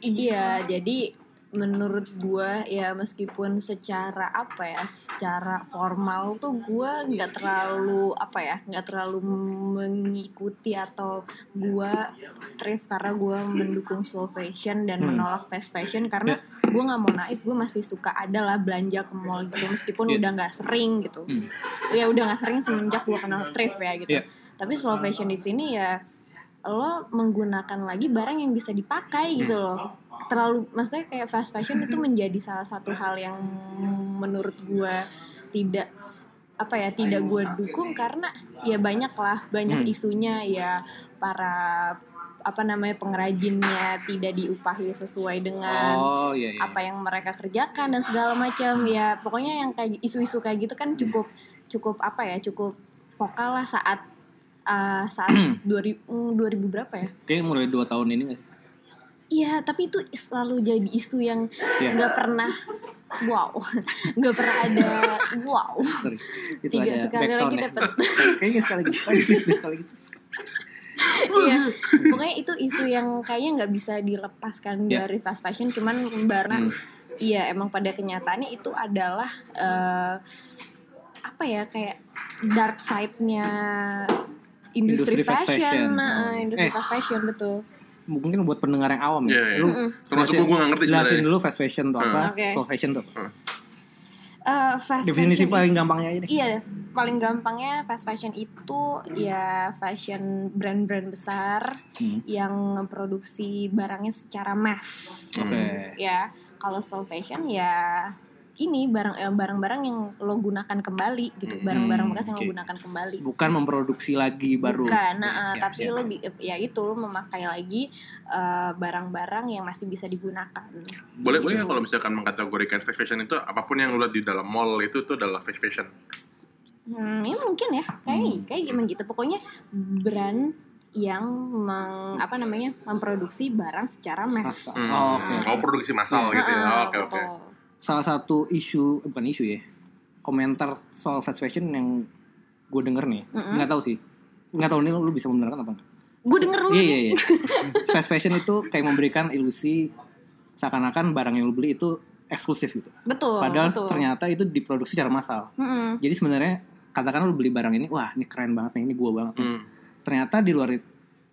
S3: Iya, jadi menurut gua ya meskipun secara apa ya, secara formal tuh gua nggak terlalu apa ya, nggak terlalu mengikuti atau gua thrift karena gua mendukung slow fashion dan
S1: Hmm.
S3: menolak fast fashion karena gua nggak mau naif, gua masih suka ada lah belanja ke mall gitu meskipun
S1: Iya.
S3: udah nggak sering gitu.
S1: Hmm.
S3: Ya udah nggak sering semenjak gua kenal thrift ya gitu.
S1: Iya.
S3: Tapi slow fashion di sini ya lo menggunakan lagi barang yang bisa dipakai gitu loh terlalu maksudnya kayak fast fashion itu menjadi salah satu hal yang menurut gua tidak apa ya tidak gua dukung karena ya banyak lah banyak
S1: Hmm.
S3: isunya ya para apa namanya pengrajinnya tidak diupahi sesuai dengan
S1: Oh iya iya.
S3: apa yang mereka kerjakan dan segala macam ya pokoknya yang kayak isu-isu kayak gitu kan cukup cukup apa ya cukup vokal lah saat uh, saat 2000 mm, 2000 berapa ya
S1: Kayaknya mulai dua tahun ini sih?
S3: Iya, tapi itu selalu jadi isu yang
S1: Iya.
S3: nggak pernah wow, nggak pernah ada wow.
S1: Sorry. Itu
S3: Tiga
S1: ada
S3: sekali lagi dapet.
S1: Kayaknya sekali please, sekali gitu.
S3: Iya, pokoknya itu isu yang kayaknya nggak bisa dilepaskan
S1: Iya.
S3: dari fast fashion, cuman karena
S1: Hmm.
S3: iya emang pada kenyataannya itu adalah eh, apa ya kayak dark side-nya industri,
S1: Industri
S3: fashion,
S1: fashion.
S3: Nah,
S1: Hmm.
S3: industri
S1: Eh.
S3: fast fashion betul.
S1: Mungkin buat pendengar yang awam ya.
S2: Iya, iya.
S1: Lu
S2: termasuk
S1: jelasin-
S2: gue gak ngerti
S1: Jelasin dulu fast fashion tuh apa,
S3: Hmm. Oke.
S1: slow fashion tuh apa.
S3: Eh, fast
S1: Definisi
S3: fashion
S1: paling gampangnya aja deh.
S3: Iya deh, paling gampangnya fast fashion itu ya fashion brand-brand besar
S1: Hmm.
S3: yang memproduksi barangnya secara mass.
S1: Oke.
S3: Ya, kalau slow fashion ya ini barang eh, barang-barang yang lo gunakan kembali gitu, barang-barang bekas yang
S1: oke.
S3: lo gunakan kembali.
S1: Bukan memproduksi lagi baru.
S3: Bukan, nah,
S1: Oke,
S3: eh,
S1: siap,
S3: tapi
S1: siap.
S3: lo bi- ya itu lo memakai lagi eh, barang-barang yang masih bisa digunakan.
S2: boleh boleh nggak kalau misalkan mengkategorikan fast fashion itu apa pun yang lu lihat di dalam mall itu itu adalah fast fashion
S3: Hmm, ya mungkin ya, kayak
S1: Hmm.
S3: kayak gimana gitu. Pokoknya brand yang meng, apa namanya memproduksi barang secara mass.
S2: Hmm.
S1: Oh, oke.
S2: oh produksi massal gitu ya
S3: Heeh,
S2: oke oke
S3: betul.
S1: Salah satu isu, eh, bukan isu ya, komentar soal fast fashion yang gue denger nih, nggak tahu sih, nggak tahu nih lu bisa membenarkan apa enggak?
S3: Gue denger lu
S1: Iya iya iya. Fast fashion itu kayak memberikan ilusi seakan-akan barang yang lu beli itu eksklusif gitu.
S3: Betul,
S1: Padahal
S3: betul.
S1: ternyata itu diproduksi secara massal.
S3: Mm-mm.
S1: Jadi sebenarnya katakan lu beli barang ini, wah ini keren banget nih, ini gua banget. nih.
S2: Hmm.
S1: Ternyata di luar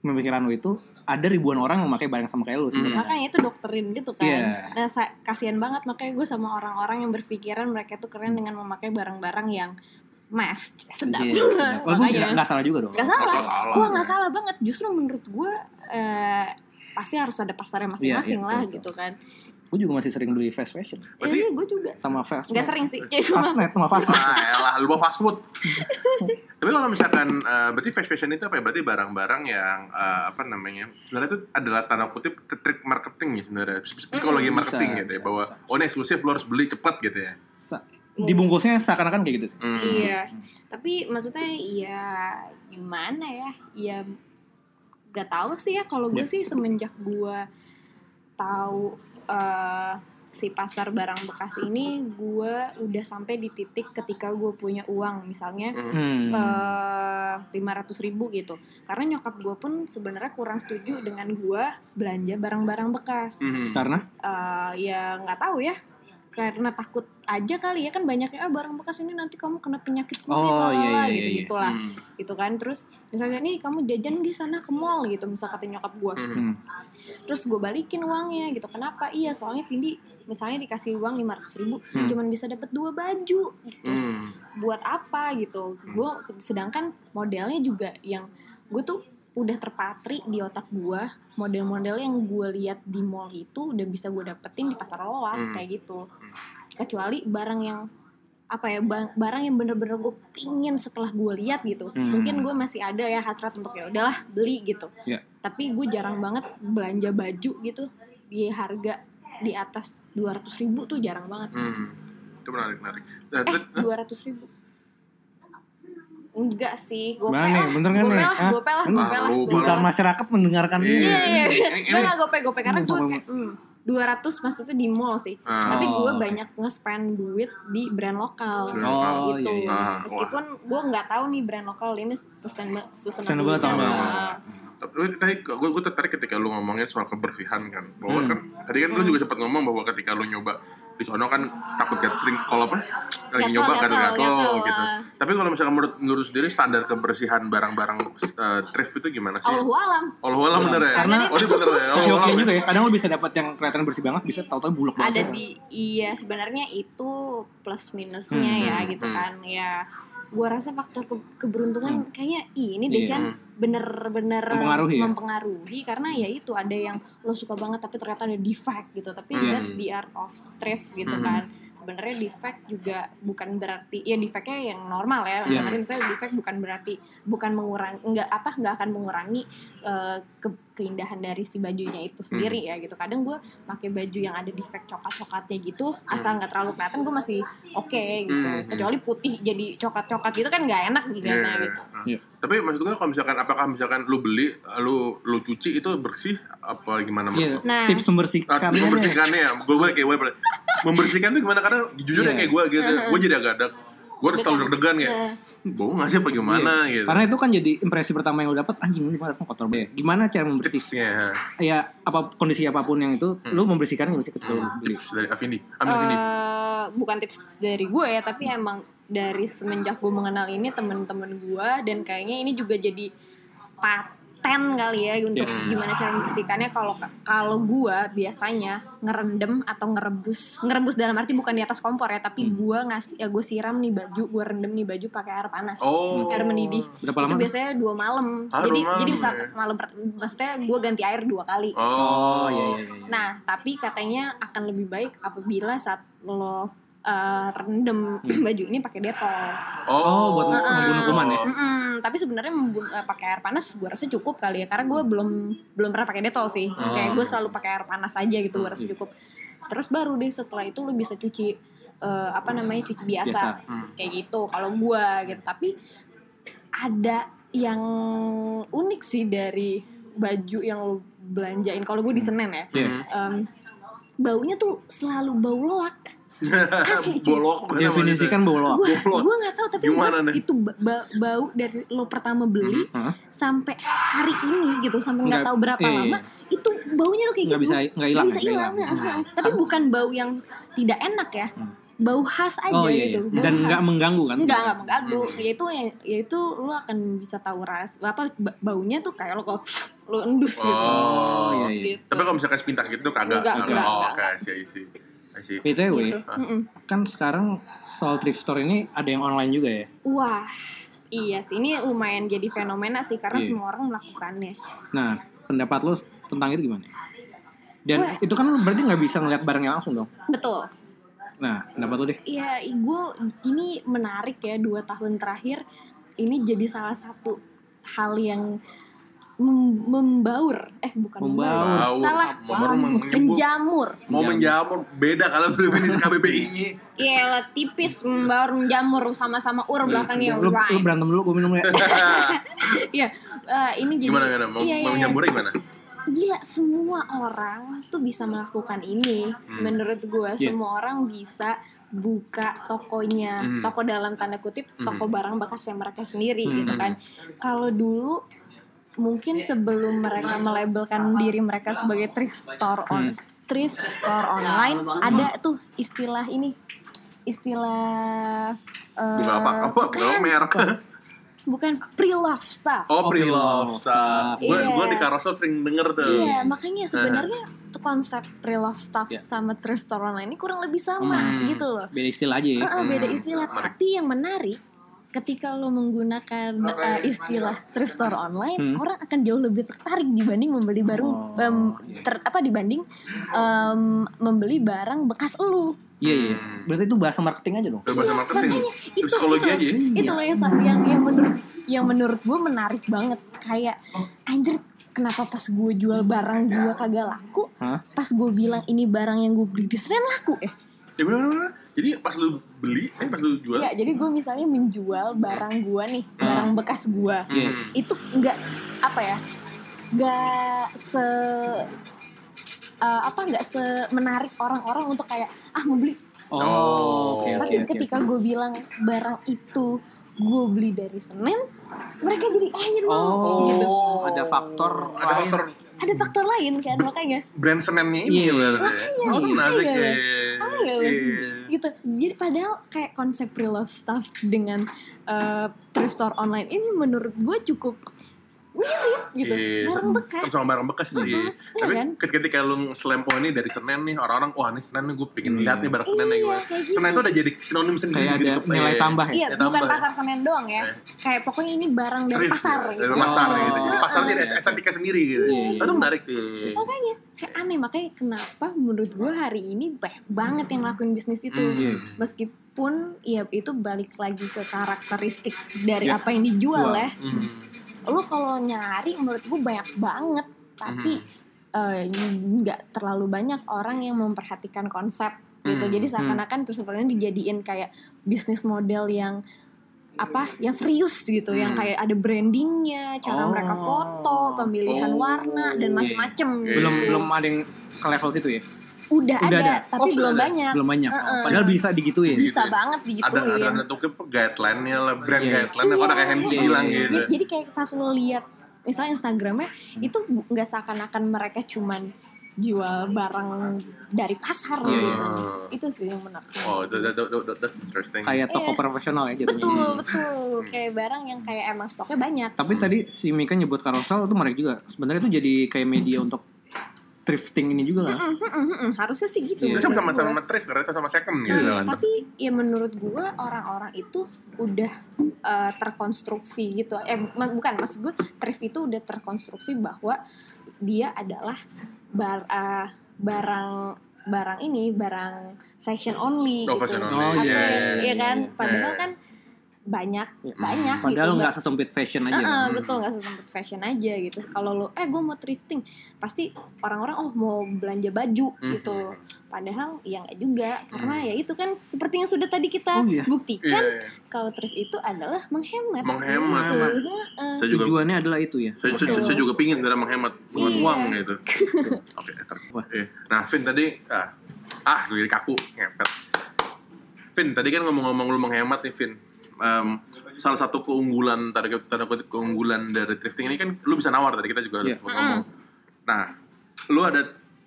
S1: pemikiran lu itu ada ribuan orang yang memakai barang sama kayak lu sebenarnya.
S3: Makanya itu doktrin gitu kan.
S1: Iya.
S3: Nah, sa- kasihan banget makanya gue sama orang-orang yang berpikiran mereka tuh keren dengan memakai barang-barang yang Mas, sedap.
S1: Iya, sedap. Walaupun
S3: Makanya.
S1: nggak nggak salah juga dong.
S3: Gak salah.
S2: Nggak salah.
S3: Wah nggak salah banget. Justru menurut gue eh, pasti harus ada pasarnya masing-masing
S1: Iya, iya,
S3: lah
S1: betul,
S3: gitu kan.
S1: Gue juga masih sering beli fast fashion
S2: Berarti-
S3: Iya gue juga.
S1: sama fast.
S3: Nggak
S1: net.
S3: sering sih. Cuma
S1: Fastnet sama fast.
S2: Ah, elah, lu mau fast food. Tapi kalau misalkan eh, berarti fast fashion itu apa ya? Berarti barang-barang yang eh, apa namanya? Sebenarnya itu adalah tanda kutip trik marketing ya sebenarnya. Ps- Psikologi
S1: Bisa,
S2: marketing gitu ya
S1: bisa,
S2: bahwa
S1: bisa.
S2: oh ini eksklusif lo harus beli cepet gitu ya.
S1: Dibungkusnya seakan-akan kayak gitu sih.
S2: Hmm.
S3: Iya. Tapi maksudnya ya gimana ya? Ya gak tahu sih ya. Kalau gue
S1: Ya.
S3: sih semenjak gue tahu eh, si pasar barang bekas ini, gue udah sampai di titik ketika gue punya uang, misalnya
S2: Hmm.
S1: Hmm.
S3: lima ratus ribu gitu. Karena nyokap gue pun sebenarnya kurang setuju dengan gue belanja barang-barang bekas.
S2: Hmm.
S1: Karena
S3: Eh, ya nggak tahu ya karena takut aja kali ya kan banyaknya ah barang bekas ini nanti kamu kena penyakit kulit
S1: Oh,
S3: lalala,"
S1: iya, iya,
S3: gitu
S1: iya.
S3: gitulah
S2: Hmm.
S3: gitu kan terus misalnya nih kamu jajan di sana ke mall gitu misal kata nyokap gue
S2: Hmm.
S1: hmm.
S3: terus gue balikin uangnya gitu kenapa iya soalnya Vindi misalnya dikasih uang lima ratus ribu
S1: Hmm.
S3: cuman bisa dapat dua baju gitu
S2: Hmm.
S3: buat apa gitu gue sedangkan modelnya juga yang gue tuh udah terpatri di otak gue model-model yang gue lihat di mall itu udah bisa gue dapetin di pasar loak
S2: Hmm.
S3: kayak gitu kecuali barang yang apa ya barang yang bener-bener gue pingin setelah gue lihat gitu
S1: Hmm.
S3: mungkin gue masih ada ya hasrat untuk ya udahlah beli gitu
S1: Ya.
S3: tapi gue jarang banget belanja baju gitu di harga di atas 200 ribu tuh jarang banget
S2: Hmm. Itu menarik menarik. Nah,
S3: eh dua ratus ribu enggak sih gope
S1: Gimana nih?
S3: lah
S1: Bener nggak
S3: gope
S1: nih?
S3: lah
S1: Hah?
S3: gope lah lah
S2: Ah,
S1: Bukan masyarakat mendengarkan
S2: Iya.
S1: ini.
S3: iya iya
S2: Ini-
S3: gue
S2: ini-
S3: nggak gope gope karena
S1: Hmm,
S3: gue kayak hmm, 200 maksudnya di mall sih.
S2: Ah.
S3: tapi gue
S1: Oh,
S3: banyak nge-spend duit di brand lokal.
S1: Oh,
S3: gitu.
S1: iya, iya.
S2: Ah,
S3: meskipun gue nggak tahu nih brand lokal ini sustainable
S1: Sustainable atau enggak.
S2: Tapi tadi gue gue tertarik ketika lu ngomongin soal kebersihan kan, bahwa
S1: Hmm.
S2: kan tadi kan lu juga sempat ngomong bahwa ketika lu nyoba di sono kan takut gathering kalau apa lagi nyoba
S3: gatal,
S2: gitu.
S3: ah.
S2: Tapi kalau misalkan menurut menurut sendiri standar kebersihan barang-barang eh, thrift itu gimana sih?
S3: Allah alam
S2: Allah Allah bener ya.
S1: Karena-
S2: oh ini bener ya. Allah
S1: Oke oke
S2: Allah
S1: juga ya. Kadang lo bisa dapat yang kelihatan bersih banget, bisa tahu-tahu buluk banget.
S3: ada di iya sebenarnya itu plus minusnya
S1: Hmm,
S3: ya
S2: hmm,
S3: gitu
S2: hmm.
S3: kan ya gue rasa faktor ke- keberuntungan kayaknya "Ih, ini deh
S1: Iya.
S3: Chan
S2: Hmm.
S3: Bener-bener
S1: Mempengaruhi ya?
S3: mempengaruhi, karena ya itu ada yang lo suka banget tapi ternyata ada defect gitu tapi
S2: Hmm.
S3: that's the art of thrift gitu
S2: Hmm.
S3: kan sebenarnya defect juga bukan berarti ya defectnya yang normal ya
S1: Iya.
S3: tapi misalnya defect bukan berarti bukan mengurangi nggak apa nggak akan mengurangi eh, ke- keindahan dari si bajunya itu sendiri ya gitu kadang gue pakai baju yang ada defect coklat-coklatnya gitu asal nggak terlalu kelihatan gue masih oke gitu
S2: Hmm.
S3: kecuali putih jadi coklat-coklat gitu kan nggak enak dilihatnya
S2: Iya.
S3: gitu
S1: Iya.
S2: Tapi maksud gue kalau misalkan apakah misalkan lu beli, lu lu cuci itu bersih apa gimana
S1: Iya.
S2: lu?
S3: Nah.
S1: Tips membersihkan.
S2: membersihkannya ya, gue boleh kayak gue. Membersihkan itu gimana? Karena jujur ya
S1: Iya.
S2: kayak gue gitu, gue jadi agak ada, gue selalu deg-degan ya.
S3: Nah.
S2: Bau nggak sih apa gimana gitu?
S1: Karena itu kan jadi impresi pertama yang lo dapat anjing ini kotor banget. Gimana cara membersihkan? Ya apa kondisi apa pun yang itu,
S2: Hmm.
S1: lo membersihkan nggak sih ketika lo beli?
S2: tips dari Avindi, ambil Avindi.
S3: Eh, bukan tips dari gue ya tapi emang dari semenjak gue mengenal ini temen-temen gue dan kayaknya ini juga jadi paten kali ya untuk
S2: Iya.
S3: gimana cara membersihkannya kalau kalau gue biasanya ngerendam atau ngerebus ngerebus dalam arti bukan di atas kompor ya tapi
S1: Hmm.
S3: gue ngasih ya gue siram nih baju gue rendam nih baju pakai air panas
S2: Oh.
S3: air mendidih
S1: Berapa
S3: itu
S1: lama?
S3: biasanya dua malam
S2: Ah,
S3: jadi
S2: malam
S3: jadi bisa
S2: ya.
S3: malam maksudnya gue ganti air dua kali
S2: Oh,
S1: Oh iya iya iya.
S3: Nah, tapi katanya akan lebih baik apabila saat lo uh, rendam baju ini pakai detol.
S1: Oh, buat
S3: Heeh.
S1: membunuh kuman ya?
S3: Mm-mm, tapi sebenarnya uh, pakai air panas gue rasa cukup kali ya karena gue belum belum pernah pakai detol sih.
S2: Oh.
S3: Kayak gue selalu pakai air panas aja gitu gue rasa cukup. Terus baru deh setelah itu lo bisa cuci uh, apa namanya cuci biasa,
S1: Biasa.
S2: Hmm.
S3: kayak gitu kalau gue gitu. Tapi ada yang unik sih dari baju yang lo belanjain. Kalau gue di Senen ya
S1: Iya.
S3: em, baunya tuh selalu bau loak asli cuy
S2: Bolok gue
S1: Definisikan lo.
S2: Bolok.
S3: gue nggak tahu tapi
S2: Gimana
S3: pas
S2: nih?
S3: itu ba- ba- bau dari lo pertama beli
S1: Hah?
S3: sampai hari ini gitu sampai nggak
S1: Nggak-
S3: tahu berapa
S1: iya,
S3: lama itu baunya tuh kayak
S1: Nggak
S3: gitu
S1: bisa- nggak hilang,
S3: bisa
S1: nggak
S3: hilang ya. tapi bukan bau yang tidak enak ya bau khas aja
S1: Oh iya,
S3: gitu
S1: iya.
S3: bau
S1: Dan
S3: khas.
S1: nggak mengganggu kan?
S3: Enggak, enggak mengganggu.
S2: Hmm.
S3: Yaitu yang yaitu lu akan bisa tahu ras apa ba- baunya tuh kayak lo kok lu endus gitu.
S2: Oh,
S1: iya, iya.
S3: Gitu.
S2: Tapi kalau misalkan sepintas gitu kagak.
S3: Enggak,
S2: kagak.
S3: enggak,
S2: Oh,
S3: enggak.
S2: sih. Sih.
S1: BTW,
S3: Gitu. Mm-mm.
S1: kan sekarang soal thrift store ini ada yang online juga ya?
S3: Wah, iya sih ini lumayan jadi fenomena sih karena
S1: Iya.
S3: semua orang melakukannya.
S1: Nah, pendapat lo tentang itu gimana? Dan
S3: Wah.
S1: itu kan berarti nggak bisa ngeliat barangnya langsung dong?
S3: Betul.
S1: Nah, pendapat lo deh.
S3: Iya, gue ini menarik ya dua tahun terakhir ini jadi salah satu hal yang mem- membaur. Eh bukan
S1: Membaur.
S2: Bau,
S3: Salah.
S2: menyembuh.
S3: Menjamur.
S2: Mau menjamur beda kalau definisi KBBI-nya.
S3: Iya lah tipis membaur menjamur sama-sama ur belakangnya
S1: Lu, lu berantem dulu, gue minum ya.
S3: Iya, eh, ini jadi
S2: gimana gimana? Mau,
S3: iya, iya,
S2: mau
S3: iya.
S2: menyamburnya gimana?
S3: Gila, semua orang tuh bisa melakukan ini.
S2: Hmm.
S3: Menurut gue,
S1: Iya.
S3: semua orang bisa buka tokonya,
S2: Hmm.
S3: toko dalam tanda kutip,
S2: Hmm.
S3: toko barang bekasnya mereka sendiri
S1: Hmm.
S3: gitu kan. Kalau dulu mungkin sebelum mereka melabelkan diri mereka sebagai thrift store on
S1: Hmm.
S3: thrift store online, ada tuh istilah ini, istilah eh,
S2: Bukan apa? Apa? Bukan
S3: bukan,
S2: merek.
S3: bukan pre-love stuff.
S2: Oh,
S1: Oh,
S2: pre-love
S1: stuff.
S2: Gue
S3: Iya.
S2: gue di carousel sering denger tuh.
S3: Iya, makanya sebenarnya tuh konsep pre-love stuff
S1: Iya.
S3: sama thrift store online ini kurang lebih sama
S2: Hmm.
S3: gitu loh.
S1: Beda istilah aja ya.
S3: Heeh, beda
S2: Hmm,
S3: istilah,
S2: menarik.
S3: tapi yang menarik ketika lo menggunakan uh, istilah thrift store online,
S1: Hmm.
S3: orang akan jauh lebih tertarik dibanding membeli barang
S1: Oh, iya.
S3: ter- apa dibanding em, membeli barang bekas elu.
S1: Iya, iya.
S2: Hmm.
S1: Berarti itu bahasa marketing aja dong.
S2: Bahasa marketing.
S3: Itu
S2: Psikologi
S3: itu,
S2: aja ya.
S3: itu loh yang sa- yang yang menurut yang menurut gue menarik banget kayak anjir kenapa pas gue jual barang gue kagak laku
S1: Hah?
S3: pas gue bilang ini barang yang gue beli di laku eh
S2: Ya bener bener. Jadi pas lu beli, eh pas lu jual.
S3: ya jadi gue misalnya menjual barang gue nih barang bekas gue.
S2: Hmm.
S3: itu nggak apa ya nggak se eh, apa nggak se menarik orang-orang untuk kayak ah mau beli
S1: Oh,
S2: Oh.
S1: oke oke.
S3: tapi
S1: oke.
S3: ketika gue bilang barang itu gue beli dari Senen mereka jadi eh anjir mau
S1: Oh,
S3: gitu
S1: ada faktor
S2: ada
S1: lain.
S2: faktor
S3: ada faktor lain kan makanya
S2: brand senennya ini
S1: Iya.
S2: berarti. Oh, itu menarik
S3: iya.
S2: ya.
S3: Oh, iya.
S2: Iya.
S3: gitu jadi padahal kayak konsep pre-love stuff dengan eh, thrift store online ini menurut gue cukup mirip gitu
S2: Iya,
S3: barang bekas
S2: sama barang bekas sih.
S3: Iya
S2: Tapi
S3: kan?
S2: ketika lu slam oh ini dari Senen nih orang-orang wah ini Senen nih gue pengen lihat nih barang Senen nih
S3: Iya,
S2: gue.
S3: kayak gitu.
S2: Senen itu udah jadi sinonim sendiri
S1: Kayak
S2: gitu.
S1: ada nilai tambah ya.
S3: Iya,
S2: Ya,
S3: bukan
S2: tambah.
S3: pasar Senen doang ya.
S2: Eh.
S3: Kayak pokoknya ini barang dari pasar
S2: ya,
S3: gitu.
S2: Dari pasar
S1: Oh.
S2: gitu. Jadi pasar jadi estetika sendiri gitu.
S1: Iya, iya.
S2: Itu menarik tuh.
S3: Makanya kayak aneh makanya kenapa menurut gue hari ini banyak banget yang ngelakuin bisnis itu.
S2: Hmm.
S1: Iya.
S3: Meskipun ya itu balik lagi ke karakteristik dari
S1: Ya.
S3: apa yang dijual
S1: Jual.
S3: ya.
S2: Hmm.
S3: Lu kalau nyari menurut gue banyak banget, tapi eh, nggak terlalu banyak orang yang memperhatikan konsep gitu.
S2: Hmm.
S3: Jadi seakan-akan itu sebenarnya dijadiin kayak bisnis model yang apa yang serius gitu yang
S2: Hmm.
S3: kayak ada brandingnya cara
S1: Oh.
S3: mereka foto pemilihan
S2: Oh.
S3: warna dan macem-macem
S2: Iya.
S1: Belum
S3: gitu.
S1: belum ada yang ke level situ ya.
S3: Udah,
S1: Udah
S3: ada,
S1: ada.
S3: tapi
S2: Oh,
S3: belum
S2: ada.
S3: banyak
S1: Belum banyak.
S3: Heeh.
S1: Padahal bisa digituin.
S3: bisa
S2: Gitu.
S3: banget
S2: Ada
S3: digituin
S2: ada ada tuh guideline-nya lah, brand
S1: Iya.
S2: guideline kalau ada kayak Hensi
S3: Iya,
S2: bilang
S3: iya.
S2: gitu.
S3: Jadi, jadi kayak pas lo lihat misalnya Instagramnya itu bu- nggak seakan-akan mereka cuman jual barang dari pasar
S1: Iya,
S3: gitu.
S2: iya.
S3: Itu sih yang menarik.
S2: Oh, itu itu itu itu that's interesting.
S1: Kayak toko
S3: Iya.
S1: profesional ya jatuhnya.
S3: betul betul kayak barang yang kayak emang stoknya banyak.
S1: Tapi tadi si Mika nyebut carousel itu menarik juga. Sebenarnya itu jadi kayak media untuk thrifting ini juga kan.
S3: Mm, mm, mm, mm. Harusnya sih gitu.
S1: Iya.
S2: Bisa
S3: menurut
S2: sama thrift karena sama second gitu
S3: Nah,
S2: kan.
S3: tapi ya menurut gua orang-orang itu udah uh, terkonstruksi gitu. Eh ma- bukan maksud gua thrift itu udah terkonstruksi bahwa dia adalah bar, uh, barang barang ini barang fashion only
S2: Oh,
S3: gitu.
S2: fashion
S1: only. Oh,
S3: Oke,
S1: iya, iya,
S3: iya kan?
S1: iya.
S3: Padahal
S2: Iya.
S3: kan banyak
S1: Iya.
S3: banyak
S1: Padahal
S3: gitu.
S1: nggak
S3: Nggak-
S1: sesempit fashion aja.
S3: Heeh,
S1: kan.
S3: betul nggak sesempit fashion aja gitu. Kalau lo eh gue mau thrifting, pasti orang-orang oh mau belanja baju
S2: Hmm.
S3: gitu. Padahal ya nggak juga karena
S2: Hmm.
S3: ya itu kan seperti yang sudah tadi kita
S1: Oh, iya.
S3: buktikan
S2: Iya, iya.
S3: kalau thrift itu adalah menghemat.
S2: Menghemat.
S3: Gitu. Heeh.
S2: Saya juga
S1: Tujuannya adalah itu ya.
S2: saya, saya,
S3: Betul.
S2: saya juga pingin cara menghemat dengan
S3: Iya.
S2: uang gitu. Oke,
S1: Wah.
S2: eh, Nah, Vin tadi ah, ah gue jadi kaku ngepet. Vin, tadi kan ngomong-ngomong lu menghemat nih, Vin. Em, salah satu keunggulan tanda tanda kutip keunggulan dari thrifting ini kan lu bisa nawar tadi kita juga udah
S1: Iya.
S2: sempat ngomong. Nah, lu ada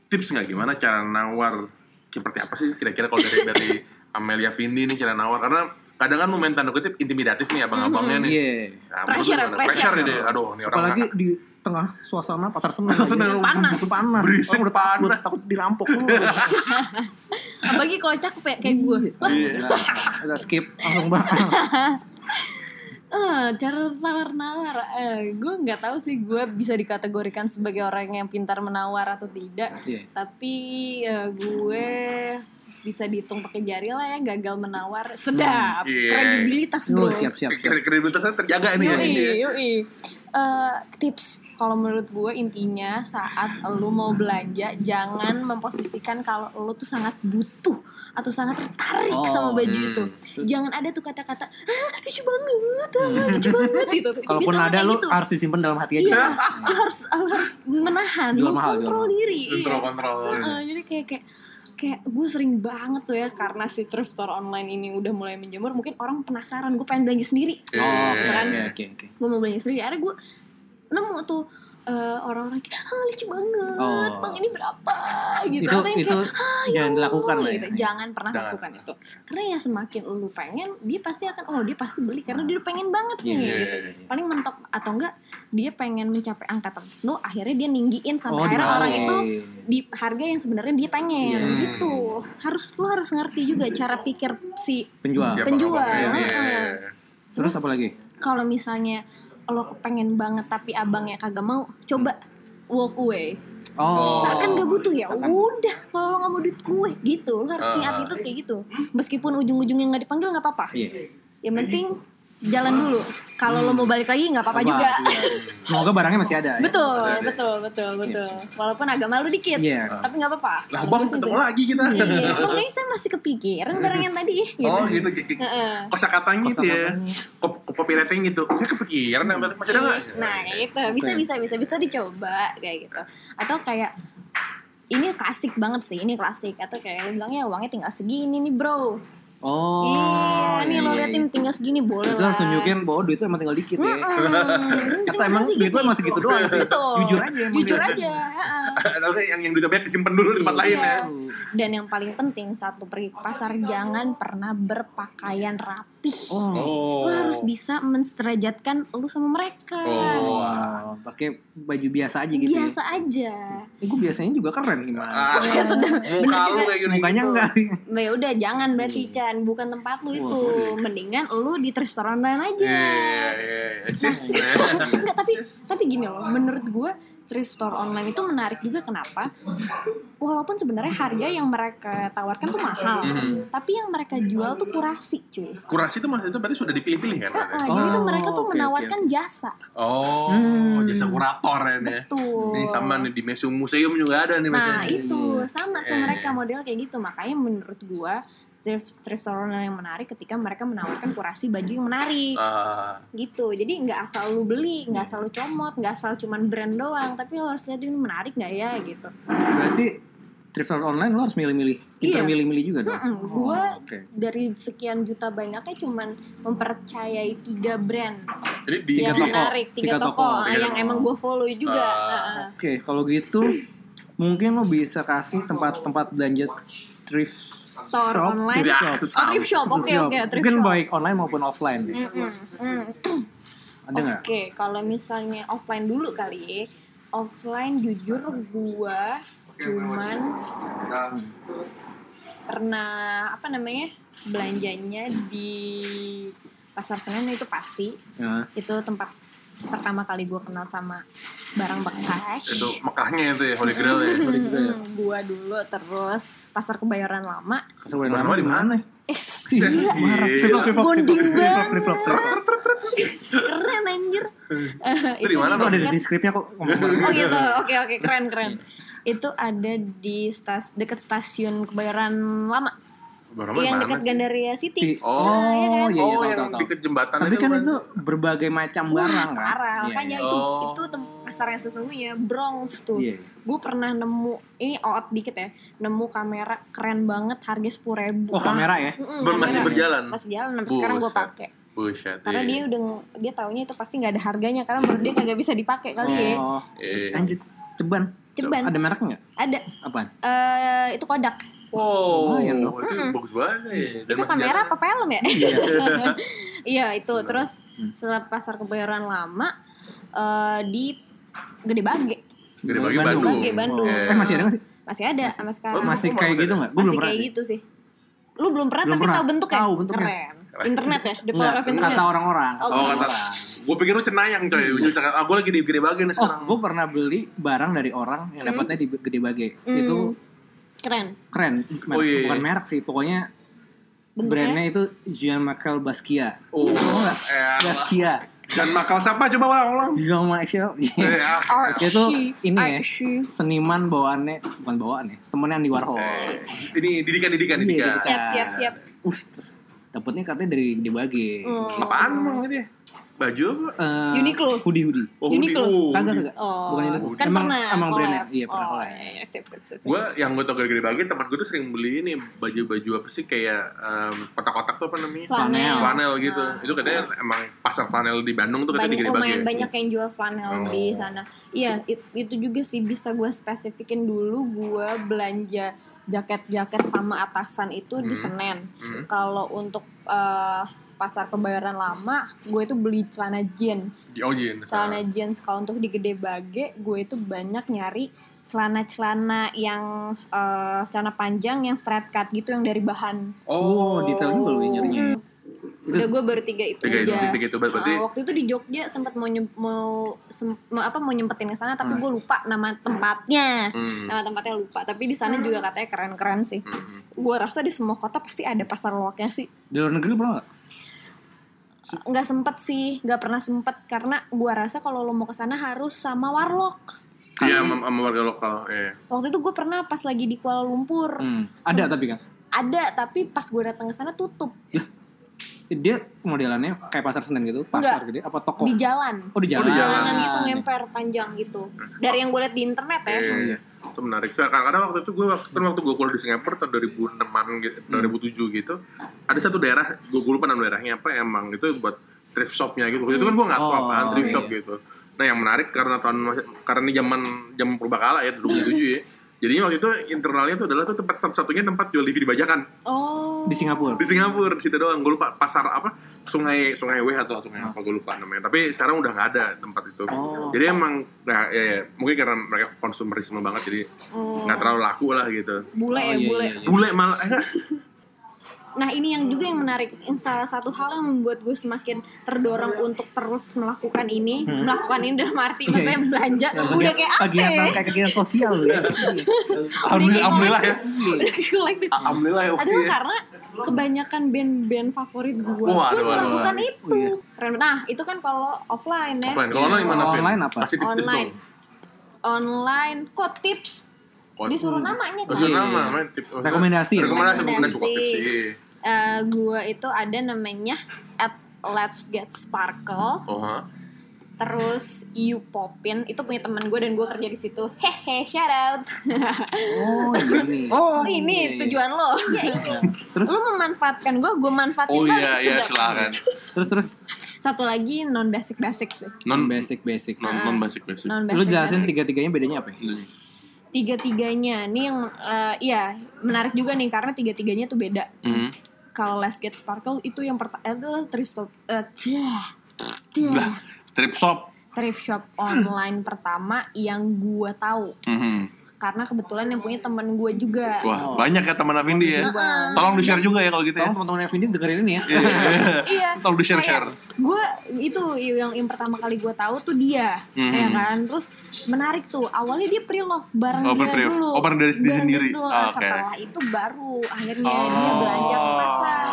S2: tips nggak gimana cara nawar seperti apa sih kira-kira kalau dari dari Amelia Vindi nih cara nawar karena kadang kan main tanda kutip intimidatif nih abang-abangnya nih.
S1: Iya.
S2: Nah,
S3: Pressure,
S2: lu gimana?
S3: pressure.
S2: pressure nih, aduh ini orang
S1: Apalagi di tengah suasana pasar senen.
S2: Pasar senen,
S1: Gitu.
S3: panas.
S1: Panas.
S2: Berisik,
S1: udah takut,
S2: panas.
S1: takut dirampok lu.
S3: Apalagi kalau cakep ya kayak gue.
S2: Iya.
S1: Udah skip langsung banget.
S3: Eh, cara tawar-nawar, eh, gue nggak tahu sih gue bisa dikategorikan sebagai orang yang pintar menawar atau tidak.
S1: Iya.
S3: Tapi eh, gue bisa dihitung pakai jari lah ya gagal menawar sedap
S2: Iya.
S3: kredibilitas bro
S1: siap siap. siap.
S2: Kred- Kredibilitasnya terjaga ini ya.
S3: yoi
S2: ini ya.
S3: Eh, tips kalau menurut gue intinya saat lu mau belanja jangan memposisikan kalau lu tuh sangat butuh atau sangat tertarik
S1: Oh,
S3: sama baju
S2: hmm.
S3: itu jangan ada tuh kata-kata ah, lucu banget ah, lucu banget gitu
S1: Kalaupun ada lu
S3: gitu.
S1: harus disimpan dalam hati aja.
S3: Iya, lu harus lu harus menahan,
S1: jual mahal.
S3: diri.
S2: Kontrol
S3: iya.
S2: kontrol.
S3: Heeh, jadi kayak kayak kayak gue sering banget tuh ya karena si thrift store online ini udah mulai menjamur mungkin orang penasaran gue pengen belanja sendiri
S2: Iya.
S1: Oh, oke
S3: Kan?
S1: oke oke.
S3: gue mau belanja sendiri akhirnya gue nemu tuh eh, orang-orang kayak ah lucu banget
S1: Oh.
S3: bang ini berapa gitu
S1: Itu
S3: Atau yang
S1: itu
S3: kayak, "Ah, ya
S1: jangan
S3: Allah,"
S1: dilakukan ya.
S3: gitu. jangan pernah
S2: Jangan.
S3: lakukan itu karena ya semakin lu pengen dia pasti akan oh dia pasti beli karena dia pengen banget nih
S1: Iya,
S3: gitu.
S2: iya, iya.
S3: paling mentok atau enggak dia pengen mencapai angka tertentu akhirnya dia ninggiin sampai
S1: Oh,
S3: akhirnya orang itu
S1: Iya.
S3: di harga yang sebenarnya dia pengen
S2: Iya.
S3: gitu harus lu harus ngerti juga cara pikir si
S1: penjual.
S2: Siapa
S3: Penjual,
S2: abang-abangnya ini,
S3: heeh.
S2: iya.
S1: Terus apa lagi?
S3: kalau misalnya lo kepengen banget tapi abangnya kagak mau coba walk away
S1: Oh.
S3: seakan gak butuh ya
S1: Seakan-
S3: udah kalau lo nggak mau duit gue gitu lo harus punya
S2: Ah.
S3: attitude kayak gitu meskipun ujung-ujungnya nggak dipanggil nggak apa-apa
S1: Iya.
S3: yang penting jalan dulu kalau lo mau balik lagi nggak apa-apa
S1: Coba,
S3: juga
S1: iya. Semoga barangnya masih ada. ya.
S3: betul
S2: ada.
S3: betul betul betul walaupun agak malu dikit
S1: Iya.
S3: tapi nggak apa-apa
S2: Lah bang ketemu lagi kita.
S3: iya kayaknya saya masih kepikiran barang yang tadi gitu
S2: Oh gitu. gitu.
S3: Heeh.
S2: Kosa katanya gitu ya. Copywriting gitu. Ya kepikiran yang tadi masih ada nggak?
S3: Nah itu bisa bisa bisa bisa dicoba kayak gitu. Atau kayak ini klasik banget sih, ini klasik. Atau kayak lu bilangnya uangnya tinggal segini nih bro.
S1: Oh.
S3: iya, nih lo
S1: iya,
S3: liatin tinggal segini boleh
S1: Itu
S3: lah.
S1: harus tunjukin bahwa duit itu emang tinggal dikit ya.
S3: Mm-mm.
S1: Kata emang duit
S3: gitu.
S1: lo emang segitu doang sih. Jujur aja emang
S3: Jujur aja.
S2: nggak yang yang duitnya banyak disimpan dulu di tempat lain ya.
S3: Iya. Dan yang paling penting satu pergi ke pasar jangan pernah berpakaian rapi.
S1: Oh.
S3: Lo harus bisa mensterajatkan lu sama mereka.
S2: Oh.
S1: Wah, pakai baju biasa aja gitu.
S3: Biasa aja.
S1: Ya. Eh, gue biasanya juga keren gimana?
S2: Ah,
S3: Ya, sudah.
S2: muka lu kayak gini.
S1: Mukanya
S2: gitu.
S1: enggak.
S3: Nah, ya udah jangan berarti Chan, bukan tempat lu itu. Mendingan lu di restoran lain aja.
S2: Iya, iya, iya.
S3: Enggak, tapi tapi gini loh, menurut gue thrift store online itu menarik juga kenapa? Walaupun sebenarnya harga yang mereka tawarkan tuh mahal,
S2: Mhm.
S3: tapi yang mereka jual tuh kurasi, cuy.
S2: Kurasi itu maksudnya berarti sudah dipilih-pilih kan?
S3: Heeh,
S1: Oh,
S3: jadi tuh mereka tuh
S1: oke,
S3: menawarkan jasa.
S2: Oh,
S1: Hmm.
S2: jasa kurator ya nih.
S3: Tuh.
S2: Nih sama nih di museum museum juga ada nih
S3: Nah,
S2: biasanya.
S3: itu sama tuh
S2: Eh.
S3: mereka model kayak gitu. Makanya menurut gua thrift, thrift store online yang menarik ketika mereka menawarkan kurasi baju yang menarik.
S2: Ah,
S3: gitu jadi nggak asal lu beli nggak asal lu comot nggak asal cuman brand doang tapi lo harus lihat ini menarik nggak ya gitu
S1: Berarti thrift store online lo harus milih-milih. Pinter
S3: Iya.
S1: milih-milih juga dong.
S3: Mm-mm,
S1: Oh,
S3: gua
S1: oke.
S3: dari sekian juta banyaknya cuman mempercayai tiga brand
S2: jadi di
S3: yang
S1: toko.
S3: menarik tiga,
S1: Tiga
S3: toko,
S1: toko,
S2: tiga
S3: yang
S2: toko.
S3: emang gue follow juga
S2: Ah.
S3: Heeh.
S1: Oke, kalau gitu mungkin lo bisa kasih tempat-tempat belanja thrift
S3: Store
S1: shop,
S3: online.
S1: thrift
S2: Ya,
S1: shop.
S2: sama.
S3: thrift shop oke
S1: Thrift
S3: oke
S1: shop.
S3: thrift
S1: Mungkin
S3: shop
S1: baik online maupun offline. deh.
S3: Mm-mm, mm.
S1: Ada nggak?
S3: Oke, kalau misalnya offline dulu kali. Offline jujur gua cuman pernah apa namanya? belanjanya di Pasar Senen itu pasti.
S1: Ya.
S3: Itu tempat pertama kali gua kenal sama barang bekas.
S2: itu Mekahnya itu ya Holy Grail ya.
S3: Mm, gua dulu terus Pasar Kebayoran Lama.
S1: Asal gue
S2: Nama di mana?
S3: Eh,
S2: Iya.
S3: Bonding banget. Keren anjir. Eh,
S2: Itu di mana,
S1: Itu ada di skripnya kok.
S3: Oh gitu, oke oke keren keren. Itu ada di stas dekat stasiun Kebayoran Lama,
S2: Barama
S3: yang dekat? Gandaria City.
S1: Di-
S2: Oh,
S3: iya kan?
S1: iya,
S2: oh
S1: iya, tahu,
S2: yang deket jembatan
S1: Tapi kan itu berbagai macam barang kan.
S3: Parah,
S1: Iya,
S3: makanya
S1: iya.
S3: itu
S2: Oh.
S3: itu tem- pasar yang sesungguhnya Bronx tuh.
S1: Iya.
S3: Gue pernah nemu ini out dikit ya, nemu kamera keren banget harga sepuluh ribu.
S1: Oh kamera ya?
S2: Ber- masih berjalan?
S3: Masih jalan, sampai sekarang gue pakai.
S2: Buset.
S3: Karena
S2: iya.
S3: dia udah dia taunya itu pasti nggak ada harganya karena menurut dia kagak bisa dipakai kali ya.
S1: Oh,
S2: Iya.
S1: lanjut. Ceban.
S3: Ceban.
S1: Ada merek nggak?
S3: Ada
S1: Apaan?
S3: eh itu kodak.
S2: Wow,
S1: Lumayan dong.
S2: itu bagus banget ya. Dan
S3: itu
S2: masih
S3: kamera
S2: jalan.
S3: apa film ya? Iya itu terus
S1: Hmm.
S3: setelah pasar kebayoran lama eh, di Gede Bage
S2: Gede bagi
S1: Bandung.
S2: Bandung.
S3: Bagi Bandung.
S2: Eh,
S1: Eh masih ada nggak sih?
S3: masih ada sampai sekarang.
S2: Oh,
S1: Masih kayak gitu nggak?
S3: Masih
S1: belum pernah.
S3: kayak gitu sih. Lu belum pernah
S1: Belum
S3: tapi
S1: pernah.
S3: tahu bentuknya?
S1: Tahu bentuknya.
S3: Keren. Internet ya, the power of internet.
S1: kata orang-orang.
S3: Oh,
S2: Oh
S3: gitu.
S2: kata, gue pikir lu cenayang coy. Bisa ah, gue lagi di gede bagi nih
S1: Oh,
S2: sekarang.
S1: gue pernah beli barang dari orang yang dapatnya di Gede Bage.
S3: Hmm.
S1: Itu
S3: Keren.
S1: keren. Merek-
S2: Oh, iya, iya.
S1: Bukan merek sih, pokoknya
S3: Bentuknya?
S1: brandnya itu Jean Michael Basquiat.
S2: Oh, elah.
S1: Basquiat.
S2: Dan makal siapa coba ulang-ulang?
S1: Jean Michael.
S2: Eh, ah.
S1: Basquiat itu ini ya, seniman bawaannya, bukan bawaannya, temennya Andy Warhol.
S2: Eh, ini didikan didikan
S1: Iya,
S2: didikan.
S3: Siap, siap, siap.
S1: Uh, terus dapetnya katanya dari Gede Bage.
S3: Hmm.
S2: Apaan emang ini? Baju apa?
S1: Eh,
S3: Uniqlo.
S1: Hoodie hoodie.
S2: Oh,
S3: Uniqlo.
S2: Oh,
S1: Kagak kagak.
S3: Oh,
S1: Bukan Uniqlo.
S3: kan
S1: emang,
S3: pernah
S1: emang
S3: collab.
S1: brandnya. Iya pernah
S3: oh,
S1: collab.
S3: iya, siap, siap, siap, siap.
S2: Gue yang gue tau gede-gede bagi teman gue tuh sering beli ini baju-baju apa sih kayak em, kotak-kotak tuh apa namanya?
S3: Flanel.
S2: Flanel gitu.
S3: Nah.
S2: Itu katanya emang pasar flanel di Bandung tuh katanya
S3: banyak
S2: gede bagi.
S3: lumayan banyak yang jual flanel
S2: Oh.
S3: di sana. Iya, it- itu juga sih bisa gue spesifikin dulu gue belanja jaket-jaket sama atasan itu di
S2: Hmm.
S3: Senen.
S2: Hmm.
S3: Kalau untuk eh, pasar kebayoran lama, gue itu beli celana jeans.
S2: Oh jeans.
S3: Celana jeans kalau untuk di Gede Bage, gue itu banyak nyari celana-celana yang eh, celana panjang yang straight cut gitu yang dari bahan.
S1: Oh, detail juga lu yang nyarinya.
S3: Hmm. Udah gue baru tiga itu
S2: Tiga itu,
S3: aja.
S2: tiga itu berarti.
S3: Uh, waktu itu di Jogja sempat mau nyem- mau sem- mau apa mau nyempetin ke sana tapi gue lupa nama tempatnya.
S2: Hmm.
S3: Nama tempatnya lupa, tapi di sana juga katanya keren-keren sih.
S2: Hmm.
S3: Gue rasa di semua kota pasti ada pasar loaknya sih.
S1: Di luar negeri pernah? Nggak
S3: sempet sih, nggak pernah sempet karena gue rasa kalau lo mau ke sana harus sama warlock.
S2: Iya, sama, sama warga lokal. Iya.
S3: Waktu itu gue pernah pas lagi di Kuala Lumpur.
S1: Hmm. Ada tapi kan.
S3: Ada, tapi pas gue datang ke sana tutup
S1: Dia modelannya kayak pasar Senen gitu, pasar gede apa toko?
S3: di jalan.
S1: Oh di jalan.
S2: Oh, di jalan.
S3: Jalanan gitu ngemper panjang gitu. Dari yang gue liat di internet ya.
S2: Iya, iya. Itu menarik. Kadang-kadang waktu itu gue waktu, waktu gue kuliah di Singapura tahun 2006-an gitu,
S1: Hmm.
S2: 2007 gitu. Ada satu daerah, gue lupa nama daerahnya apa emang itu buat thrift shopnya gitu. Waktu itu kan gue nggak tahu
S1: Oh,
S2: apaan thrift
S1: iya.
S2: shop gitu. Nah yang menarik karena tahun karena ini zaman zaman purbakala ya 2007 ya. Jadinya waktu itu internalnya tuh adalah tuh tempat satu-satunya tempat jual DVD bajakan
S3: Oh.
S1: Di Singapura.
S2: di Singapura di situ doang. Gue lupa pasar apa Sungai Sungai W atau Sungai apa gue lupa namanya. Tapi sekarang udah nggak ada tempat itu.
S1: Oh.
S2: Jadi emang nah, ya, ya, mungkin karena mereka konsumerisme banget jadi nggak terlalu laku lah gitu.
S3: Bule
S1: Oh,
S3: ya,
S1: iya,
S3: bule.
S1: iya, iya.
S2: Bule malah eh.
S3: Nah ini yang juga yang menarik, yang salah satu hal yang membuat gue semakin terdorong untuk terus melakukan ini, melakukan ini dalam arti
S1: Hmm. Iya,
S3: maksudnya belanja,
S1: Ya,
S3: udah kayak apa
S1: Kegiatan
S3: ya?
S1: kayak kegiatan sosial ya.
S2: Alhamdulillah, alhamdulillah ya. Alhamdulillah ya.
S3: Adalah karena kebanyakan band-band favorit gue
S2: waduh,
S3: melakukan itu.
S1: Iya.
S3: Keren. Nah itu kan kalau offline ya.
S2: Offline. Kalau online Vin?
S1: online apa?
S3: Online.
S2: dong.
S3: Online, kok tips?
S2: Oh,
S3: Disuruh namanya
S2: Oh,
S3: kan?
S2: suruh
S1: Iya,
S2: nama,
S1: iya.
S2: main tips.
S1: Rekomendasi.
S2: Rekomendasi,
S3: Rekomendasi.
S2: rekomendasi. Sih.
S3: Eh, gue itu ada namanya at Let's Get Sparkle.
S2: Oh, ha?
S3: Terus You Popin itu punya temen gue dan gue kerja di situ. Hehe, shout out.
S1: Oh ini.
S2: Oh,
S3: Oh ini
S1: iya, iya.
S3: tujuan lo. Ya ini.
S1: Terus
S3: Lo memanfaatkan gue, gue manfaatin
S2: Oh iya, iya, silakan.
S1: terus terus
S3: Satu lagi non basic basic sih.
S2: Non
S1: basic basic.
S2: non non basic basic.
S3: Non
S1: Lu
S3: basic
S1: jelasin
S3: basic.
S1: tiga-tiganya bedanya apa? ya?
S3: Tiga-tiganya nih yang eh, iya menarik juga nih karena tiga-tiganya tuh beda.
S2: Hmm.
S3: Kalau Let's Get Sparkle itu yang pertama itu adalah thrift shop. eh,
S2: Lah, trip shop.
S3: thrift shop online pertama yang gue tahu
S2: Mhm.
S3: Karena kebetulan yang punya temen gue juga.
S2: Wah, banyak ya teman Avindi ya.
S3: Heeh.
S2: Tolong di-share juga ya kalau gitu ya.
S1: Tolong teman-teman Evindi dengerin ini ya.
S3: iya
S2: Tolong di-share-share.
S3: gue itu yang yang pertama kali gue tahu tuh dia
S2: Hmm.
S3: ya kan terus menarik tuh awalnya dia pre-love barang
S2: Oh,
S3: dia
S2: pre-love.
S3: dulu
S2: Oh, barang dari dia sendiri.
S3: dulu.
S2: Ah, oke.
S3: setelah itu baru akhirnya
S2: Oh.
S3: dia belanja ke pasar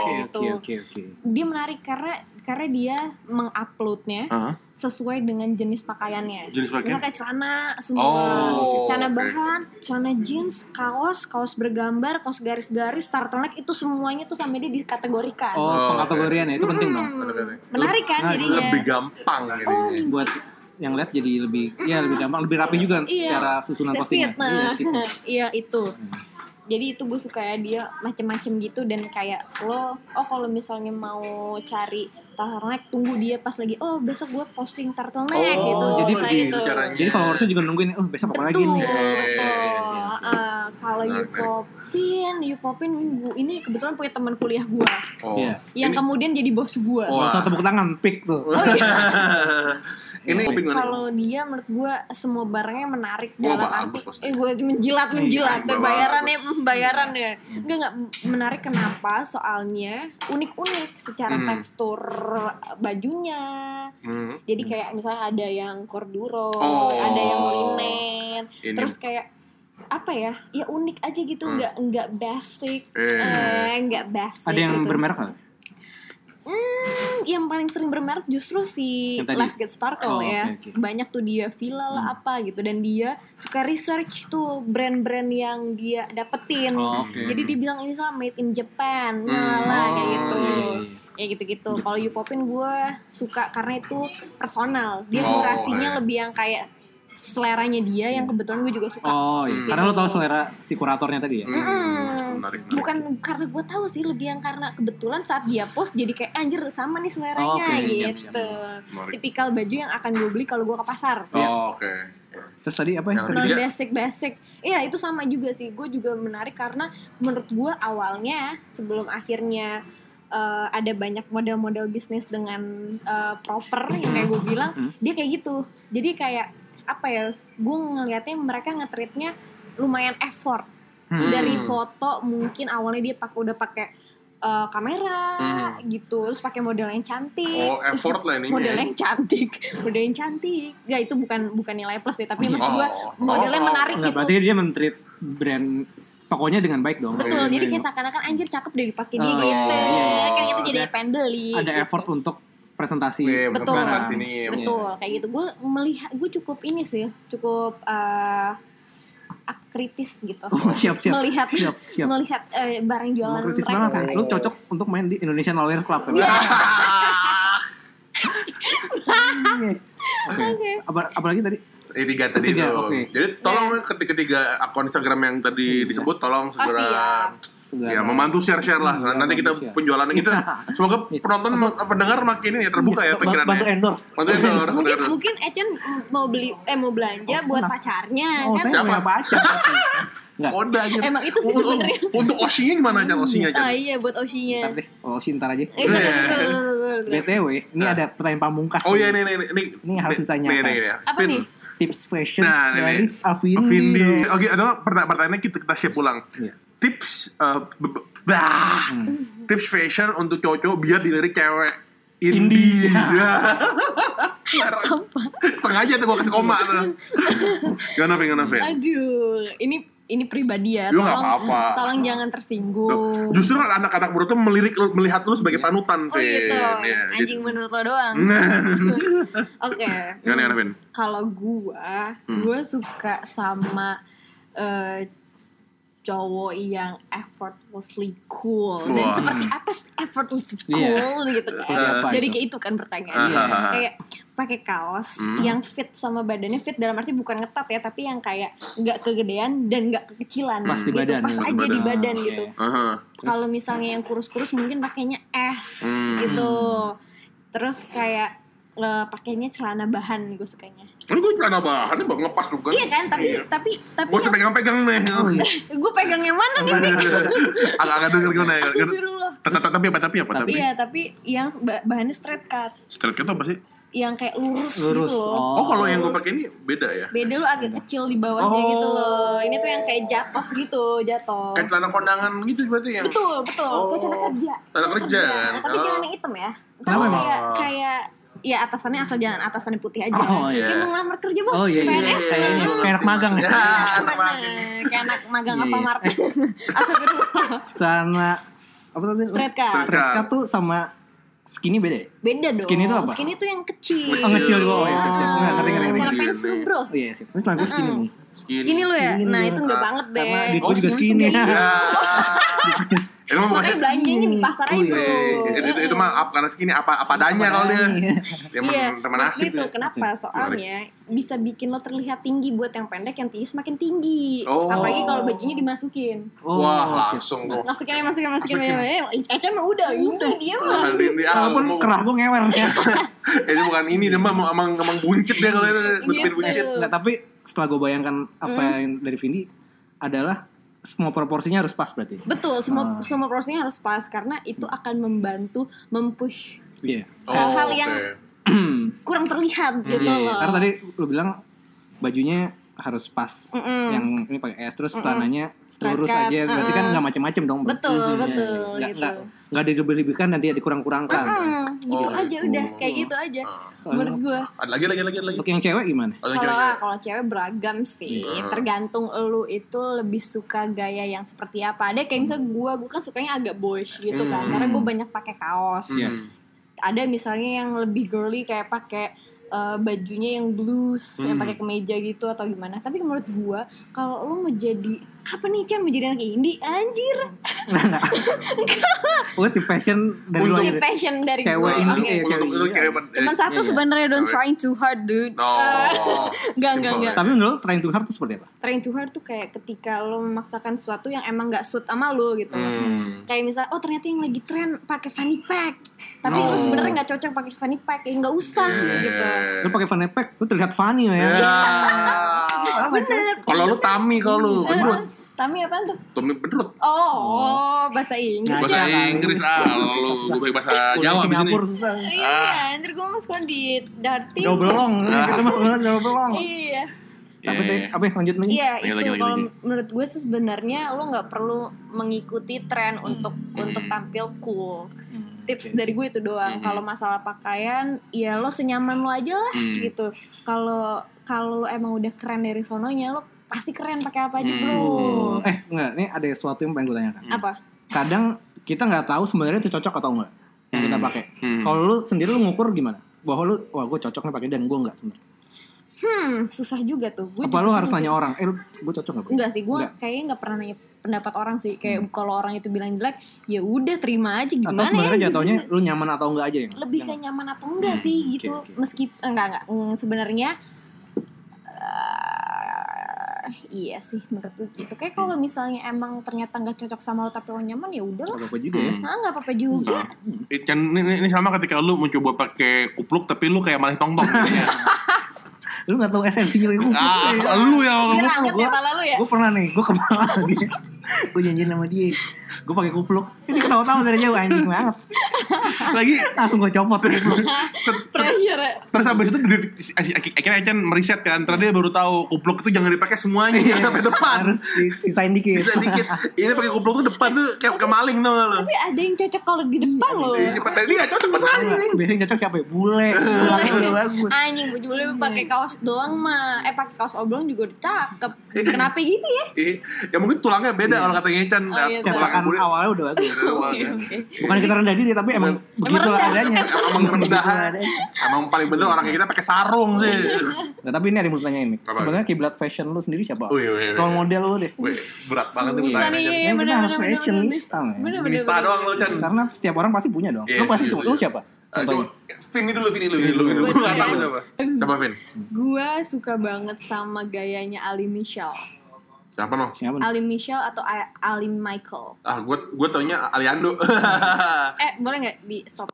S1: Oke
S3: gitu
S1: oke oke oke.
S3: dia menarik karena karena dia menguploadnya
S2: Hah?
S3: Sesuai dengan jenis pakaiannya.
S2: Jenis pakaian?
S3: Misalnya kayak celana semua,
S2: Oh,
S3: celana bahan, celana jeans, kaos, kaos bergambar, kaos garis-garis, turtleneck itu semuanya tuh sampai dia dikategorikan.
S1: Oh,
S2: Oh,
S1: pengkategorian ya itu penting dong.
S3: Hmm, menarik kan
S1: Nah,
S3: jadinya.
S2: Lebih gampang
S3: Oh,
S2: ini.
S1: Buat yang lihat jadi lebih ya lebih gampang lebih rapi juga
S3: Iya.
S1: secara susunan
S3: fit, nah,
S1: Iya, gitu.
S3: iya itu. Jadi itu gue suka ya dia macem-macem gitu dan kayak lo oh kalau misalnya mau cari turtleneck tunggu dia pas lagi oh besok gue posting turtleneck
S2: Oh,
S3: gitu
S1: jadi
S3: nah
S2: begitu
S3: itu
S2: caranya.
S1: Jadi followersnya juga nungguin, oh besok apa lagi
S3: betul
S1: nih?
S3: betul
S2: Eh,
S3: Eh, kalau
S2: Menarik,
S3: Yupopin Yupopin gua- ini kebetulan punya teman kuliah gue
S2: Oh.
S1: Iya.
S3: yang
S2: Ini-
S3: kemudian jadi bos gue
S2: Oh.
S1: Usah tepuk tangan, pick tuh.
S3: oh iya
S2: ini
S3: kalau dia menurut gue semua barangnya menarik
S2: Wah,
S3: dalam
S2: bagus
S3: arti
S2: pasti.
S3: eh gue menjilat menjilat
S2: bagus.
S3: bayaran ya bayaran ya enggak enggak menarik kenapa soalnya unik unik secara
S2: Hmm.
S3: tekstur bajunya
S2: Hmm.
S3: jadi kayak misalnya ada yang corduro
S2: Oh.
S3: ada yang linen
S2: Ini.
S3: terus kayak apa ya ya unik aja gitu
S2: Hmm.
S3: nggak nggak basic
S2: Eh.
S3: eh nggak basic
S1: Ada yang
S3: gitu.
S1: bermerek nggak?
S3: Hmm, yang paling sering bermerek justru si? Last Get Sparkle
S1: Oh,
S3: ya.
S1: oke, oke.
S3: Banyak tuh dia Villa lah apa gitu dan dia suka research tuh brand-brand yang dia dapetin.
S1: Oh, oke.
S3: Jadi dia bilang ini salah made in Japan,
S2: Hmm.
S3: lah kayak
S1: Oh,
S3: gitu.
S1: iya, iya, iya.
S3: Kayak gitu-gitu. Kalau Yupopin gue suka karena itu personal. Dia
S2: Oh,
S3: kurasinya
S2: iya.
S3: lebih yang kayak seleranya dia yang kebetulan gue juga suka.
S1: Oh iya,
S2: Hmm.
S1: karena lo tau selera si kuratornya tadi ya?
S2: Hmm, menarik, menarik.
S3: bukan karena gue tahu sih lebih yang karena kebetulan saat dia post jadi kayak anjir sama nih seleranya
S1: Oh, oke, siap,
S3: gitu
S2: Menarik.
S3: tipikal baju yang akan gue beli kalau gue ke pasar
S2: Oh, oke.
S1: Terus tadi apa yang
S2: Iya.
S3: basic basic iya itu sama juga sih gue juga menarik karena menurut gue awalnya sebelum akhirnya eh, ada banyak model-model bisnis dengan eh, proper yang kayak gue bilang
S1: Hmm.
S3: dia kayak gitu jadi kayak apa ya gue ngelihatnya mereka ngetritnya lumayan effort
S1: Hmm.
S3: dari foto mungkin awalnya dia pakai udah pakai eh, kamera
S2: Hmm.
S3: gitu terus pakai model yang cantik
S2: Oh, effort lah ini.
S3: model yang cantik model yang cantik gak itu bukan bukan nilai plus ya tapi maksud
S2: Oh.
S3: gue modelnya
S2: Oh, oh.
S3: menarik
S1: Nggak,
S3: gitu
S1: berarti dia men-treat brand tokonya dengan baik dong.
S3: betul
S2: Iya,
S3: jadi
S2: iya.
S3: kayak seakan-akan anjir cakep deh dipakai dia
S1: Oh,
S3: gitu
S2: iya, iya.
S3: kan itu jadi pengen beli
S1: Ada effort untuk presentasi.
S2: Iya,
S3: Betul.
S2: betul. sini.
S3: betul kayak gitu gue melihat gue cukup ini sih cukup eh, ak- kritis gitu
S1: Oh, siap, siap.
S3: melihat
S1: Siap, siap.
S3: melihat eh, barang jualan
S1: Emang kritis
S3: mereka
S1: banget. Lu cocok untuk main di Indonesian Lawyer Club ya?
S3: Iya.
S1: Iya. Oke.
S3: Oke.
S1: Apa apalagi tadi?
S2: Eh, tiga tadi
S1: Tiga,
S2: tuh.
S1: oke.
S2: Jadi tolong ketiga ketiga akun Instagram yang tadi disebut tolong segera
S3: siap.
S1: Segala-
S2: ya membantu share-share lah.
S1: Iya,
S2: Nanti kita
S1: share.
S2: penjualannya kita semoga penonton pendengar makin ini ya terbuka ya
S1: Bantu- Bantu
S2: pikirannya.
S1: endorse.
S2: Bantu endorse, bantu
S3: mungkin
S2: endorse.
S3: mungkin Ecen mau beli eh mau belanja
S1: Oh,
S3: buat
S1: kenapa?
S3: pacarnya
S1: Oh,
S3: kan
S1: saya
S2: Siapa?
S1: pacar. Enggak.
S2: Kode aja.
S3: Emang itu sih
S2: Untuk-
S3: sebenarnya.
S2: Untuk Oshinya gimana aja Oshinya aja?
S3: ah iya buat Oshinya
S1: Ntar deh. Oh, sintar aja.
S3: Eh,
S2: Iya.
S1: BTW, ini
S2: Nah.
S1: ada pertanyaan pamungkas.
S2: Oh iya nih nih nih.
S1: Ini harus ditanyakan.
S2: Nih.
S3: Apa nih?
S1: Tips fashion
S2: Nah, ini
S1: dari
S2: nih.
S1: Alvindi.
S2: Vindi. Oke, ada pertanyaan pertanyaannya kita kita share ulang.
S1: Iya.
S2: Tips b- bah.
S1: Hmm.
S2: tips fashion untuk cowok-cowok biar dilirik cewek
S1: Indie.
S2: indie.
S3: Sampah.
S2: Sengaja tuh gua kasih koma tuh. Gimana Vin? Gimana Vin?
S3: Aduh, ini ini pribadi ya.
S2: Nggak
S3: Tolong,
S2: apa-apa.
S3: tolong jangan tersinggung.
S2: Justru anak-anak baru tuh melirik melihat lu sebagai panutan,
S3: Oh
S2: Vin.
S3: gitu,
S2: Ya, jadi-
S3: anjing menurut lo doang. Oke.
S2: Gimana gimana Vin?
S3: Kalau gua,
S2: Hmm.
S3: gua suka sama eh, cowok yang effortlessly cool. Dan
S2: Wah.
S3: seperti apa sih effortlessly
S1: Iya.
S3: cool gitu kan.
S1: Apa
S3: Jadi
S1: itu?
S3: kayak itu kan pertanyaannya.
S2: Ah.
S3: kayak pakai kaos
S2: Hmm.
S3: yang fit sama badannya fit dalam arti bukan ngetat ya, tapi yang kayak nggak kegedean dan nggak kekecilan
S1: Pas di
S3: gitu.
S1: badan,
S3: Pas
S1: ya.
S3: aja
S2: di
S3: di
S1: badan.
S3: gitu.
S2: Aha.
S3: Kalau misalnya yang kurus-kurus mungkin pakainya S
S2: Hmm.
S3: gitu. Terus kayak eh, pakainya celana bahan gue sukanya.
S2: Ini gue celana bahannya bang ngepas bukan?
S3: Iya kan, tapi tapi tapi
S2: Gue usah pegang-pegang nih.
S1: Oh, iya.
S3: gue pegang yang mana nih?
S2: Agak-agak denger gimana ya?
S3: Astagfirullah.
S2: Tapi tapi apa tapi apa tapi?
S3: Iya, tapi yang ba- bahannya straight cut,
S2: Straight cut apa sih?
S3: yang kayak lurus,
S1: Lurus.
S3: gitu loh.
S1: Oh.
S2: Oh kalau yang gue pakai ini beda ya?
S3: Beda lu agak kecil di bawahnya
S2: Oh.
S3: gitu loh. Ini tuh yang kayak jatuh gitu, jatuh.
S2: Kayak celana kondangan gitu berarti yang
S3: Betul, betul.
S2: Oh.
S3: Kayak celana kerja.
S2: Celana kerja
S3: Iya,
S2: kan?
S3: Tapi
S2: Oh.
S3: jangan yang hitam ya.
S1: Emang?
S3: kayak kayak ya atasannya asal jangan atasannya putih aja.
S1: Oh,
S2: iya.
S3: Kayak mau ngelamar kerja bos,
S1: Oh iya, iya.
S3: PNS.
S1: Kayak ini, kayak anak magang ya.
S2: Ya, anak magang.
S3: Kayak anak magang
S1: Iya,
S3: apa
S1: iya.
S3: Mart. Astagfirullah.
S1: Celana apa tadi?
S3: Straight cut.
S2: Straight
S1: cut tuh sama skinny beda ya?
S3: Beda dong.
S1: Skinny itu apa?
S3: Skinny itu yang kecil.
S2: Kecil.
S1: Oh, ngecil gua. Oh, iya,
S2: Oh.
S1: kecil. Nggak, ngerti, ngerti, ngerti.
S3: Celana
S2: Iya,
S3: pensil
S2: nih.
S3: bro.
S1: Oh iya sih. Tapi celana gue skinny nih.
S3: Skinny lu ya?
S1: Skinny
S3: Nah itu nggak banget deh.
S1: Karena
S2: Oh,
S1: juga
S2: skinny Ya. Ini mah
S3: Makanya belanjanya di pasar aja
S1: Oh, iya.
S3: bro
S2: Eh, itu, itu, itu mah apa karena segini apa apa adanya kalau dia.
S1: Iya.
S2: Dia
S3: Iya,
S2: teman teman asik.
S3: gitu.
S2: dia.
S3: Kenapa? Soalnya bisa bikin lo terlihat tinggi buat yang pendek, yang tinggi semakin tinggi.
S2: Oh.
S3: Apalagi kalau bajunya dimasukin.
S1: Oh,
S2: Wah, langsung tuh.
S3: Masukin aja, masukin, masukin.
S2: Masukin.
S3: masukin. Ece mah udah, ini dia mah.
S2: Ah, ini- ini- ah,
S1: Walaupun
S2: mau-
S1: kerah gue ngewer.
S2: Itu bukan ini dia mah emang emang buncit dia kalau itu
S3: Gitu.
S2: buncit.
S1: Nggak, tapi setelah gue bayangkan apa
S3: Hmm.
S1: yang dari Vindi adalah semua proporsinya harus pas berarti.
S3: Betul, semua
S1: Ah.
S3: semua prosesnya harus pas karena itu akan membantu mempush
S1: Iya.
S3: Hal-hal
S2: oke.
S3: yang- kurang terlihat gitu
S2: Hmm,
S3: loh.
S1: Karena tadi lu bilang bajunya harus pas.
S3: Mm-mm.
S1: Yang ini pakai es terus
S3: Mm-mm.
S1: celananya lurus aja. Berarti kan
S3: uh-uh.
S1: nggak macem-macem dong.
S3: Betul,
S1: Iya,
S3: betul,
S1: iya. Nggak-
S3: gitu.
S1: nggak nggak dilebih-lebihkan nanti dikurang-kurangkan.
S3: Mm, gitu
S2: Oh,
S3: aja
S2: gitu.
S3: udah, kayak gitu aja.
S2: Ah.
S3: Menurut gue.
S2: Ada lagi lagi lagi lagi.
S1: Untuk yang cewek gimana?
S2: Oh,
S3: Kalau
S2: cewek-cewek.
S3: kalau cewek beragam sih,
S2: Hmm.
S3: tergantung lu itu lebih suka gaya yang seperti apa. Ada kayak misalnya gue, gue kan sukanya agak boyish gitu kan,
S2: Hmm.
S3: karena gue banyak pakai kaos.
S1: Iya.
S2: Hmm.
S3: Ada misalnya yang lebih girly kayak pakai eh, bajunya yang blues, yang
S2: Hmm.
S3: pakai kemeja gitu atau gimana. Tapi menurut gue, kalau lu mau jadi apa nih Chan mau jadi anak indie anjir
S1: Pokoknya di fashion dari
S2: Untuk-
S1: luar
S3: ini
S1: gitu.
S3: passion dari
S1: Cewek
S3: gue
S1: ini,
S3: oke
S1: eh,
S2: Untuk lu cewek
S3: cuman satu
S1: Iya.
S3: sebenarnya don't trying too hard dude
S2: No.
S3: Enggak, enggak, enggak.
S1: Tapi menurut lu trying to hard itu seperti apa?
S3: trying too hard tuh kayak ketika lo memaksakan sesuatu yang emang gak suit sama lo gitu
S2: Hmm.
S3: kayak misalnya oh ternyata yang lagi tren pakai fanny pack tapi
S2: Oh.
S3: lu sebenarnya nggak cocok pakai fanny pack ya nggak usah
S2: Iya.
S3: gitu
S1: Lu pakai fanny pack, lu terlihat funny ya.
S2: Ya.
S3: bener
S2: Kalau lu tami kalau lu bedrut.
S3: Tami apa tuh?
S2: Tami bedrut.
S3: Oh, oh, bahasa Inggris.
S1: Bahasa
S3: ya.
S2: Inggris ah lu gue pakai bahasa Jawa di sini.
S1: Susah.
S3: Iya, anjir gue sekolah di Darting.
S1: Jauh belong,
S2: Ah.
S1: kita mah sekolah jauh belong.
S3: Iya.
S1: Apa
S2: Iya,
S1: deh?
S2: iya.
S1: Apa ya? lanjut lagi?
S3: Iya, itu
S2: lagi,
S3: kalau
S2: lagi.
S3: menurut gue sih sebenarnya lo nggak perlu mengikuti tren untuk
S2: Hmm.
S3: untuk tampil cool.
S1: Hmm,
S3: Tips dari gue itu doang.
S2: Hmm.
S3: Kalau masalah pakaian, ya lo senyaman lo aja lah
S2: Hmm.
S3: gitu. Kalau kalau lo emang udah keren dari sononya, lo pasti keren pakai apa aja,
S2: Hmm.
S3: bro.
S1: Eh, enggak, ini ada sesuatu yang pengen gue tanyakan.
S3: Apa?
S1: Kadang kita nggak tahu sebenarnya itu cocok atau enggak yang kita
S2: Hmm.
S1: pakai.
S2: Hmm.
S1: Kalau lu sendiri lu ngukur gimana? Bahwa lu, wah gue cocok nih pakai dan gue enggak sebenarnya.
S3: Hmm, susah juga tuh. Gue
S1: Apa
S3: juga
S1: lu harus nanya
S3: sih.
S1: orang? Eh, lu, gue cocok nggak?
S3: Enggak sih, gue kayaknya nggak pernah nanya pendapat orang sih. Kayak kalau orang itu bilang jelek, ya udah terima aja
S1: Atau
S3: gimana
S1: sebenarnya
S3: ya.
S1: jatuhnya
S3: gimana.
S1: lu nyaman atau enggak aja yang?
S3: lebih ke
S1: yang-
S3: nyaman atau enggak sih
S1: Hmm,
S3: gitu
S1: oke, oke.
S3: meski enggak enggak Mm, sebenarnya iya sih menurut gue gitu kayak kalau misalnya emang ternyata nggak cocok sama lo tapi lo nyaman ya udahlah
S1: apa juga ya.
S2: Hmm.
S3: nah nggak apa-apa juga
S2: Eh, Chan, ini, ini- sama ketika lu mencoba pakai kupluk tapi lu kayak malah tong tong gitu ya.
S1: Lu nggak tahu esensinya kayak gue.
S2: ah, lu yang
S1: kupluk,
S3: ya
S1: gua-
S3: pala lu ya
S1: Gue pernah nih, gue kepala dia. gue janjian sama dia. Gue pakai kupluk. Ini ketawa-tawa dari jauh anjing banget.
S2: lagi
S1: Langsung gue copot kupluk.
S3: Pressure ya.
S2: terus habis itu di- akhirnya Chan meriset kan. Terus dia baru tahu kupluk itu jangan dipakai semuanya
S1: Iya.
S2: sampai depan.
S1: Harus sisain dikit.
S2: bisa dikit. Ini pakai kupluk tuh depan tuh kayak kemaling tuh lo?
S3: Tapi ada yang cocok kalau di depan lo
S2: Iya, cepat tadi nggak cocok pas ini.
S1: Biasanya cocok siapa ya? Bule. Bagus.
S3: anjing baju lu pakai kaos doang mah eh pakai kaos oblong juga udah cakep. Kenapa gitu ya?
S2: Ih, ya mungkin tulangnya beda kalau katanya Chan
S3: Oh, iya,
S2: tulang
S1: Cetakan
S2: bule.
S1: awalnya udah bagus. Bukan kita rendah diri tapi emang begitu adanya.
S2: emang rendah emang paling bener orang kayak kita pakai sarung sih
S1: Nah, tapi ini ada yang mau tanyain nih. Sebenarnya kiblat fashion lu sendiri siapa?
S2: Wih, wih, wih.
S1: Role model lu deh.
S2: Wih, berat banget tuh pertanyaan
S3: nih,
S2: Chan.
S3: iya,
S1: Ya, kita
S3: bener,
S1: harus
S3: bener,
S1: fashionista, men.
S2: Minista doang lo
S3: bener.
S2: Chan
S1: Karena setiap orang pasti punya dong.
S2: Iya,
S1: lu pasti
S2: setuju,
S1: lu
S2: setuju.
S1: siapa?
S2: Eh, coba, Vin ini dulu, Vin ini dulu, Vin dulu, Vin dulu. Gue nggak tahu siapa. Coba Vin.
S3: Gua suka banget sama gayanya Ali Michelle.
S2: Siapa no?
S1: Siapa? nih?
S3: Ali Michelle atau Ali Michael.
S2: Ah, gue gue taunya Aliando.
S3: Eh, boleh nggak di stop?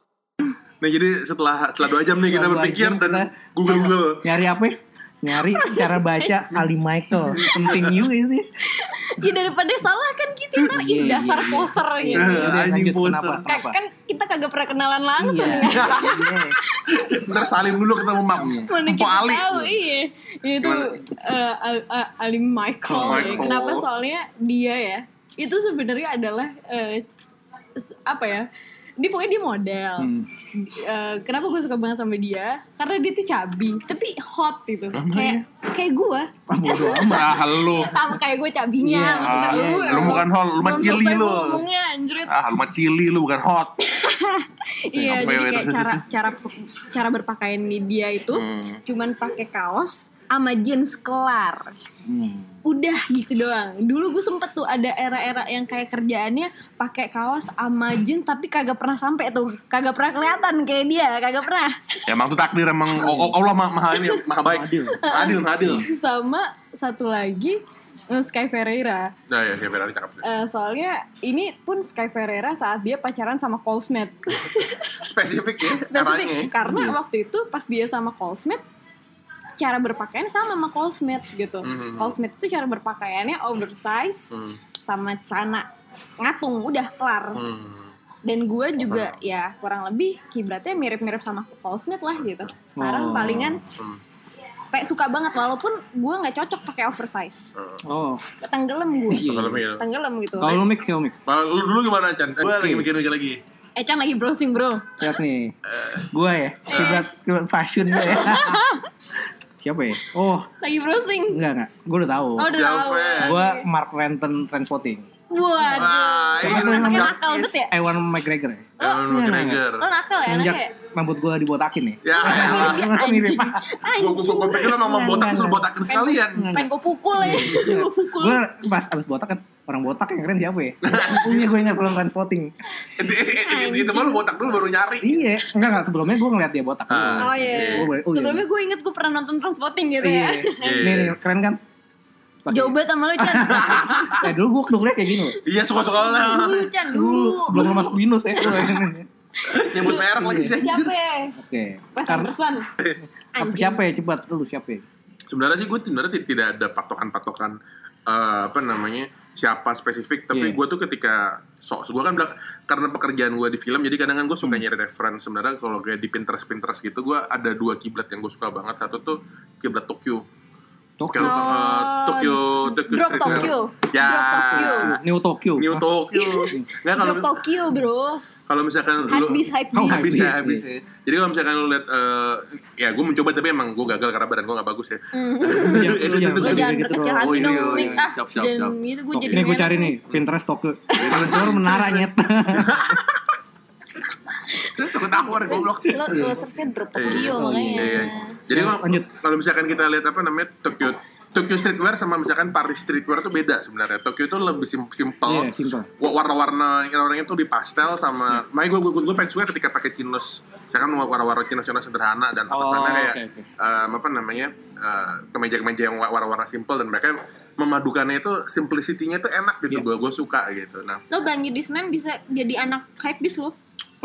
S2: Nah jadi setelah setelah dua jam nih kita berpikir dan
S1: kita-
S2: Google Google.
S1: Nyari apa? ya? Nyari cara baca Ali Michael. Penting juga sih.
S3: Ya daripada salah kan kita ntar
S1: Iya,
S3: ih dasar
S1: iya.
S3: poser gitu.
S2: Eh,
S1: Udah,
S2: anjing
S1: lanjut.
S2: poser.
S1: Kenapa?
S3: Kayak
S1: Kenapa?
S3: kan kita kagak pernah kenalan langsung
S1: Iya.
S3: ya.
S1: Iya.
S2: Ntar salim dulu ketemu mam.
S3: Mana
S2: Mpok
S3: kita
S2: Ali.
S3: tahu, iya. Itu eh, Al- Al- Ali Michael.
S2: Oh,
S3: ya. Kenapa soalnya dia ya itu sebenarnya adalah eh, apa ya? Dia pokoknya dia model.
S1: Hmm.
S3: Eh, kenapa gue suka banget sama dia? Karena dia tuh cabi, tapi hot gitu. Kayak kayak gue.
S1: Ah, bodo amat.
S2: Ah, lu.
S3: Sama kayak gue cabinya.
S1: Iya,
S3: maksudnya
S2: Ah,
S3: lu,
S2: lu bukan hol, lu mah cili lu. Ah, lu mah cili lu bukan hot.
S3: Iya, jadi
S2: ya,
S3: kayak cara cara cara berpakaian di dia itu
S2: Hmm.
S3: cuman pakai kaos sama jeans kelar.
S1: Hmm.
S3: Udah gitu doang. Dulu gue sempet tuh ada era-era yang kayak kerjaannya pakai kaos sama jeans tapi kagak pernah sampai tuh, kagak pernah kelihatan kayak dia, kagak pernah.
S2: Ya, emang tuh takdir emang oh, oh, Allah maha, maha ini maha baik.
S1: Adil.
S2: Adil, adil.
S3: sama satu lagi eh, Sky Ferreira.
S2: Nah, ya, siapa yang cakep.
S3: Eh, soalnya ini pun Sky Ferreira saat dia pacaran sama Cole Smith.
S2: Spesifik ya,
S3: Spesifik
S2: eranya.
S3: karena
S1: Iya.
S3: waktu itu pas dia sama Cole Smith cara berpakaian sama sama Cole Smith gitu.
S2: Mhm.
S3: Cole Smith itu cara berpakaiannya oversize
S2: Hmm.
S3: sama celana ngatung udah kelar.
S2: Hmm.
S3: Dan gue juga ya kurang lebih kiblatnya mirip-mirip sama Cole Smith lah gitu. Sekarang
S1: Oh.
S3: palingan
S2: Hmm.
S3: kayak suka banget walaupun gue nggak cocok pakai oversize.
S1: Oh.
S3: Tenggelam gue.
S1: Iya.
S2: Kalau mikir.
S3: Tenggelam gitu.
S1: Kalau lu mik, kalau mik.
S2: Nah, lu dulu gimana Chan? Gue
S1: Oke.
S2: lagi mikir-mikir lagi.
S3: Echan lagi browsing bro.
S1: Lihat nih. Gua ya. Kiblat kiblat fashion gue ya. Siapa ya? Oh,
S3: Lagi browsing.
S1: enggak enggak. Gue udah tahu.
S3: Oh udah tahu.
S1: Gua
S3: Oke.
S1: Mark Renton Transporting.
S3: Waduh.
S2: Wah,
S3: Lo
S2: ini
S3: nakal banget ya?
S1: Ewan McGregor ya.
S2: Ewan
S1: Iya,
S2: McGregor.
S3: Lo nakal ya anaknya?
S1: rambut gua dibotakin nih.
S2: Ya,
S3: ya, anjing.
S2: Gue gue gue pikir lo
S1: Enggak,
S2: botak
S1: enggak.
S2: botakin sekalian.
S3: Pengen gue pukul ya. Gue pukul.
S1: Gue pas abis botak kan orang botak yang keren siapa ya? Iya gue ingat belum transporting.
S2: Itu, itu, itu mah lo botak dulu baru nyari.
S1: Iya, enggak enggak sebelumnya gue ngeliat dia botak.
S2: Ah.
S3: Oh iya.
S1: Boleh- oh, iya.
S3: Sebelumnya gue inget gue pernah nonton Transpotting gitu
S1: Iya.
S3: ya.
S1: Nih keren kan? Pakai-
S3: Jauh banget sama lu Chan.
S1: Eh dulu gue waktu ngeliat kayak gini.
S2: Iya suka-suka lah.
S3: Dulu Chan
S1: Dulu
S3: dulu.
S1: sebelum lu masuk binus ya.
S2: Nyebut merek lagi sih. anjir.
S3: Siapa ya?
S1: Oke.
S3: Pesan
S1: Karena
S3: pesan.
S1: apa- siapa ya cepat lu siapa ya?
S2: Sebenarnya sih gue sebenarnya ti- tidak ada patokan-patokan eh, apa namanya siapa spesifik. Tapi
S1: Iya.
S2: gue tuh ketika so, gue kan bilang karena pekerjaan gue di film, jadi kadang kan gue suka
S1: Hmm.
S2: nyari reference. Sebenarnya kalau kayak di Pinterest Pinterest gitu, gue ada dua kiblat yang gue suka banget. Satu tuh kiblat Tokyo.
S1: Tokyo.
S2: Kalau eh, Tokyo Tokyo
S3: Drop
S2: Streetwear.
S3: Tokyo.
S2: Ya.
S3: Drop Tokyo.
S1: New Tokyo.
S2: New? Tokyo. Nggak kalau
S3: Drop Tokyo bro.
S2: kalau misalkan
S3: Hype
S2: lu
S3: beast, hype
S1: Oh,
S2: habis
S1: Iya,
S2: ya habis ya. Jadi kalau misalkan lu lihat eh, ya gue mencoba tapi emang gue gagal karena badan gue gak bagus ya.
S3: Hmm.
S1: Jangan- lu
S2: Itu-
S1: jangan
S2: itu-
S3: Lo
S1: kayak
S3: jangan
S1: gitu
S3: berkecil
S1: dong.
S3: hati
S2: Oh, iya,
S3: dong,
S2: iya, iya.
S3: Ah,
S2: Siap, siap,
S3: dan itu gue jadi
S1: Ini gue cari nih Pinterest Tokyo. Pinterest Tokyo menara nyet.
S2: Takut tawar goblok.
S3: Lo lo searchnya Drop Tokyo
S1: Oh, iya.
S3: makanya.
S2: Iya. Jadi kalau
S1: Lanjut.
S2: kalau misalkan kita lihat apa namanya Tokyo Tokyo streetwear sama misalkan Paris streetwear tuh beda sebenarnya. Tokyo itu lebih sim simple.
S1: Iya, simple.
S2: Wa- Warna-warna orangnya tuh lebih pastel sama makanya gue gue gue pengen suka ketika pakai chinos. Misalkan warna-warna chinos-chinos sederhana dan
S1: Oh,
S2: atasannya kayak
S1: oke, oke.
S2: em, apa namanya eh, kemeja-kemeja yang wa- warna-warna simple dan mereka memadukannya itu simplicity-nya tuh enak gitu
S1: Iya.
S2: gue gue suka gitu. Nah,
S3: Lo di Senin bisa jadi anak hype bis lo.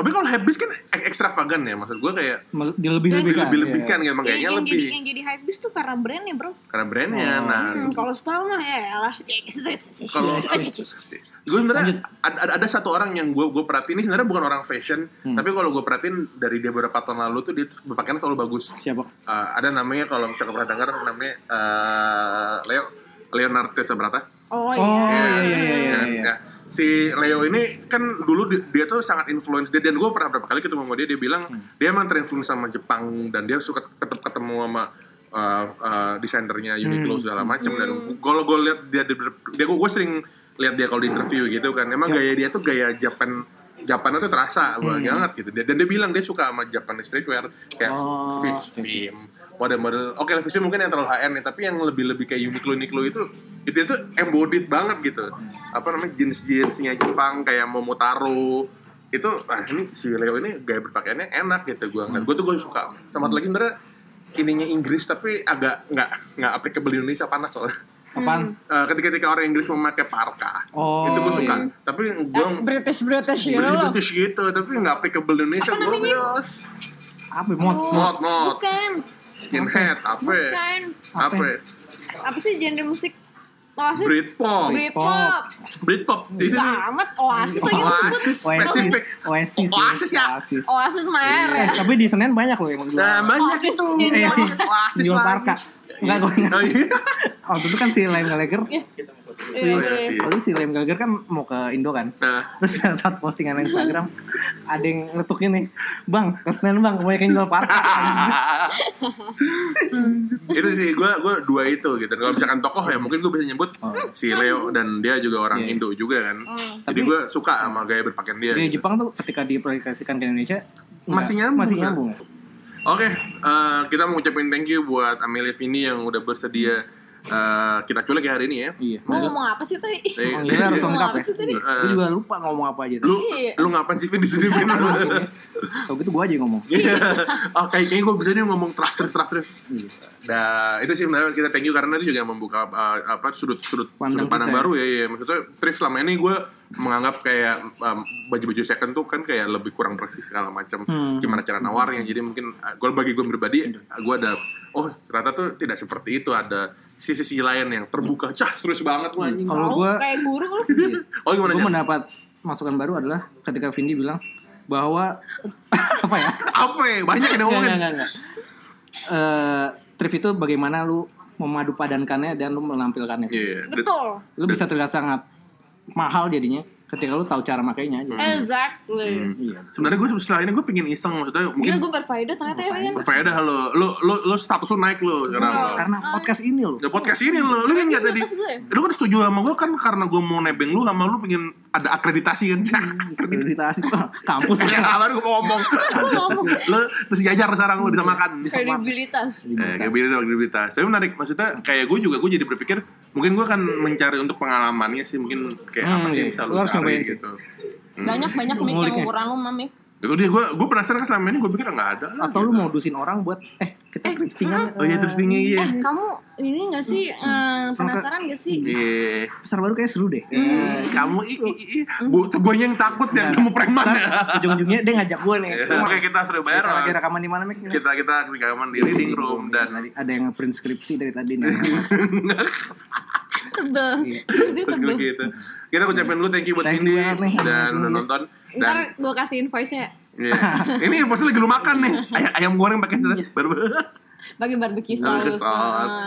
S2: Tapi kalau habis kan ek- ekstravagan ya maksud gue kayak
S1: Dia lebih lebih kan.
S2: lebih-lebihkan
S1: Iya.
S2: kan emang
S3: Iya,
S2: kayaknya
S3: yang
S2: lebih
S3: jadi yang jadi hype bis tuh karena brandnya bro.
S2: karena brandnya
S1: Oh.
S2: nah
S3: Hmm, kalau style mah ya lah.
S2: kalau gue sebenarnya ada, ada, ada satu orang yang gue gue perhatiin ini sebenarnya bukan orang fashion
S1: Hmm.
S2: tapi kalau gue perhatiin dari dia beberapa tahun lalu tuh dia tuh berpakaian selalu bagus
S1: Siapa?
S2: Eh, ada namanya kalau misalnya pernah dengar namanya eh, Leo Leonardo Sabrata
S3: Oh
S1: Oh,
S3: iya.
S1: iya, iya, iya, iya,
S2: Ya,
S1: iya.
S2: Si Leo ini kan dulu di- dia tuh sangat influence dia dan gue pernah berapa kali ketemu sama dia dia bilang
S1: Hmm.
S2: dia emang terinfluence sama Jepang dan dia suka tetap ketemu sama uh, uh, desainernya Uniqlo
S1: Hmm.
S2: segala macam dan kalau gue lihat dia dia, dia gue sering lihat dia kalau di interview gitu kan emang
S1: Ya.
S2: gaya dia tuh gaya Japan Japan tuh terasa
S1: Hmm.
S2: banget gitu. Dan dia bilang dia suka sama Japanese streetwear kayak
S1: Oh,
S2: Fish. Film model-model. Oke okay, Fish Film mungkin yang terlalu end nih tapi yang lebih-lebih kayak Uniqlo Uniqlo itu itu itu embodied banget gitu. Apa namanya jeans jeansnya Jepang kayak Momotaro itu ah ini si Leo ini gaya berpakaiannya enak gitu gue ngeliat. Gue tuh gue suka. Sama satu lagi sebenarnya ininya Inggris tapi agak nggak nggak applicable di Indonesia panas soalnya
S1: Apaan?
S2: Eh, ketika ketika orang Inggris memakai parka
S1: Oh,
S2: itu gue suka
S1: iya.
S2: tapi gue
S3: British British gitu loh.
S2: British gitu tapi nggak applicable di Indonesia gue bios
S1: Apa? Mod.
S3: Oh,
S2: Mod, mod.
S3: Bukan.
S2: skinhead apa
S3: Bukan.
S2: apa
S3: Apa sih genre musik? Oasis.
S2: Britpop
S3: Britpop.
S2: Britpop itu
S3: amat Oasis lagi.
S2: Oasis spesifik
S1: Oasis.
S2: Oasis ya?
S1: Oasis.
S3: Oasis mah air ya.
S1: Eh, tapi di Senen banyak loh yang
S2: nah banyak
S3: Oasis
S2: itu.
S1: Eh,
S2: Oasis lagi.
S1: Parka. Enggak gue ingat.
S2: oh iya
S1: Waktu itu kan si Lem Gallagher.
S3: Iya,
S2: Oh, iya
S3: iya.
S2: sih.
S1: Waktu si Lem Gallagher kan mau ke Indo kan.
S2: nah
S1: Terus saat postingan Instagram ada yang ngetuk ini, Bang, ke Senen bang, banyak yang jual parka.
S2: itu sih gue gue dua itu gitu kalau misalkan tokoh ya mungkin gue bisa nyebut
S1: Oh.
S2: si Leo dan dia juga orang
S1: Iya.
S2: Indo juga kan
S3: Hmm.
S2: jadi
S1: Tapi-
S2: gue suka sama gaya berpakaian dia
S1: Di
S2: gitu.
S1: Jepang tuh ketika diaplikasikan ke Indonesia
S2: Masih nyambung,
S1: masih
S2: kan? Oke, eh, kita mau ngucapin thank you buat Amelia Vini yang udah bersedia eh, kita culik ya hari ini ya.
S1: Iya.
S3: Mau ngomong apa sih tadi?
S2: Eh,
S1: Oh, iya, harus lengkap
S3: apa
S1: ya.
S3: sih tadi?
S2: Eh,
S1: Gue juga lupa ngomong apa aja.
S2: lu
S3: Iya.
S2: lu ngapain sih Vin di sini Vin?
S1: Kalau gitu gue aja yang ngomong.
S2: Iya. Oh, kayak kayaknya gue bisa nih ngomong trust trust trust trust.
S1: Iya.
S2: Nah, itu sih sebenarnya kita thank you karena dia juga membuka uh, apa sudut sudut
S1: Pandang
S2: sudut pandang
S1: kita ya.
S2: baru ya, ya. Maksudnya Trif selama ini gue menganggap kayak um, baju-baju second tuh kan kayak lebih kurang persis segala macam.
S1: Hmm.
S2: Gimana cara nawarnya? Jadi mungkin gue bagi gue pribadi gue ada oh ternyata tuh tidak seperti itu ada sisi-sisi lain yang terbuka. Cah, serius banget lu anjing.
S1: Kalau gue
S3: kayak guru lu.
S2: Oh gimana
S1: gue mendapat masukan baru adalah ketika Vindi bilang bahwa apa ya?
S2: Apa ya? Banyak yang ngomongin.
S1: enggak, enggak, enggak. Eh, trip itu bagaimana lu memadu padankannya dan lu menampilkannya.
S2: Iya.
S3: Betul.
S1: Lu bisa terlihat sangat mahal jadinya ketika lu tahu cara makainya aja.
S3: Exactly.
S1: Iya.
S2: Sebenarnya gue setelah ini gue pengen iseng maksudnya
S3: Gila
S2: mungkin
S3: gue berfaedah ternyata ya.
S2: Berfaedah lo lu lu lu status lu naik lo sekarang lo.
S1: Karena podcast ini loh.
S2: Ya podcast ini lo, lu kan nggak tadi,
S3: gue.
S2: lu kan setuju sama gue kan karena gue mau nebeng lu sama lu pengen ada akreditasi kan, cak
S1: Akreditasi kampus
S2: Ya kabar gue mau ngomong, lu terus jajar sekarang lu bisa makan.
S3: kredibilitas.
S2: Eh, beda kredibilitas. Tapi menarik, maksudnya kayak gue juga gue jadi berpikir mungkin gue akan mencari untuk pengalamannya sih mungkin kayak
S1: Hmm,
S2: apa sih
S1: iya.
S2: yang bisa
S1: Lu
S2: lu
S1: harus
S2: cari gitu.
S3: Banyak banyak mic yang
S1: Nguliknya.
S3: ukuran lu mami.
S2: Itu dia gue gue penasaran kan selama ini gue pikir nggak ada lah.
S1: Atau lu modusin orang buat eh kita thriftingan.
S2: Oh iya terus bingung iya.
S3: Eh kamu ini gak sih eh, penasaran gak sih?
S2: Iya.
S1: Pasar baru kayak seru deh.
S2: Ih, kamu i, i, i. Gua, gue yang takut ya ketemu preman
S1: Ntar
S2: ya.
S1: ujung-ujungnya dia ngajak gue nih.
S2: Oke kita sudah bayar.
S1: Kita lagi rekaman di mana Mik?
S2: Kita kita rekaman di reading room dan
S1: Tadi ada yang print skripsi dari tadi nih.
S3: Tebel. Terus dia tebel.
S2: gitu. Kita ucapin dulu thank you buat
S1: nih.
S2: dan udah nonton
S3: Ntar gue kasihin voice-nya
S2: Iya. Ini pasti lagi lu makan nih. Ayam, ayam goreng pakai baru
S3: bagi barbecue
S2: Barbecue
S3: sauce.
S2: sauce.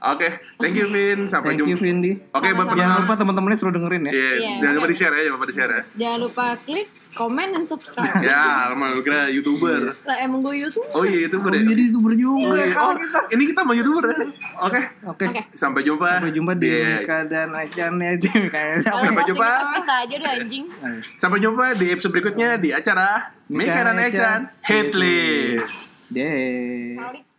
S3: Ah.
S2: Oke, thank you Vin. Sampai
S1: Thank you
S2: jumpa.
S1: Vindi.
S2: Oke, buat
S3: Sama-sama.
S1: Jangan lupa teman-temannya suruh dengerin ya.
S2: Iya,
S3: Iya.
S2: jangan lupa di-share ya, jangan lupa di-share ya.
S3: Jangan lupa klik, komen, dan subscribe.
S2: Ya, emang gue kira YouTuber.
S3: Lah emang gue YouTube.
S2: Oh iya, YouTuber ya.
S1: Jadi youtuber juga
S2: Oh, iya.
S1: kan
S2: Oh,
S1: kita.
S2: ini kita mau YouTuber ya. Oke.
S1: Oke.
S3: Oke.
S2: Sampai jumpa.
S1: Sampai jumpa di
S2: Iya.
S1: Mika dan Acan ya
S2: Sampai
S3: masih
S2: jumpa.
S3: aja udah anjing.
S2: Sampai jumpa di episode berikutnya di acara Mika dan Echan Hitlist.
S1: Deh.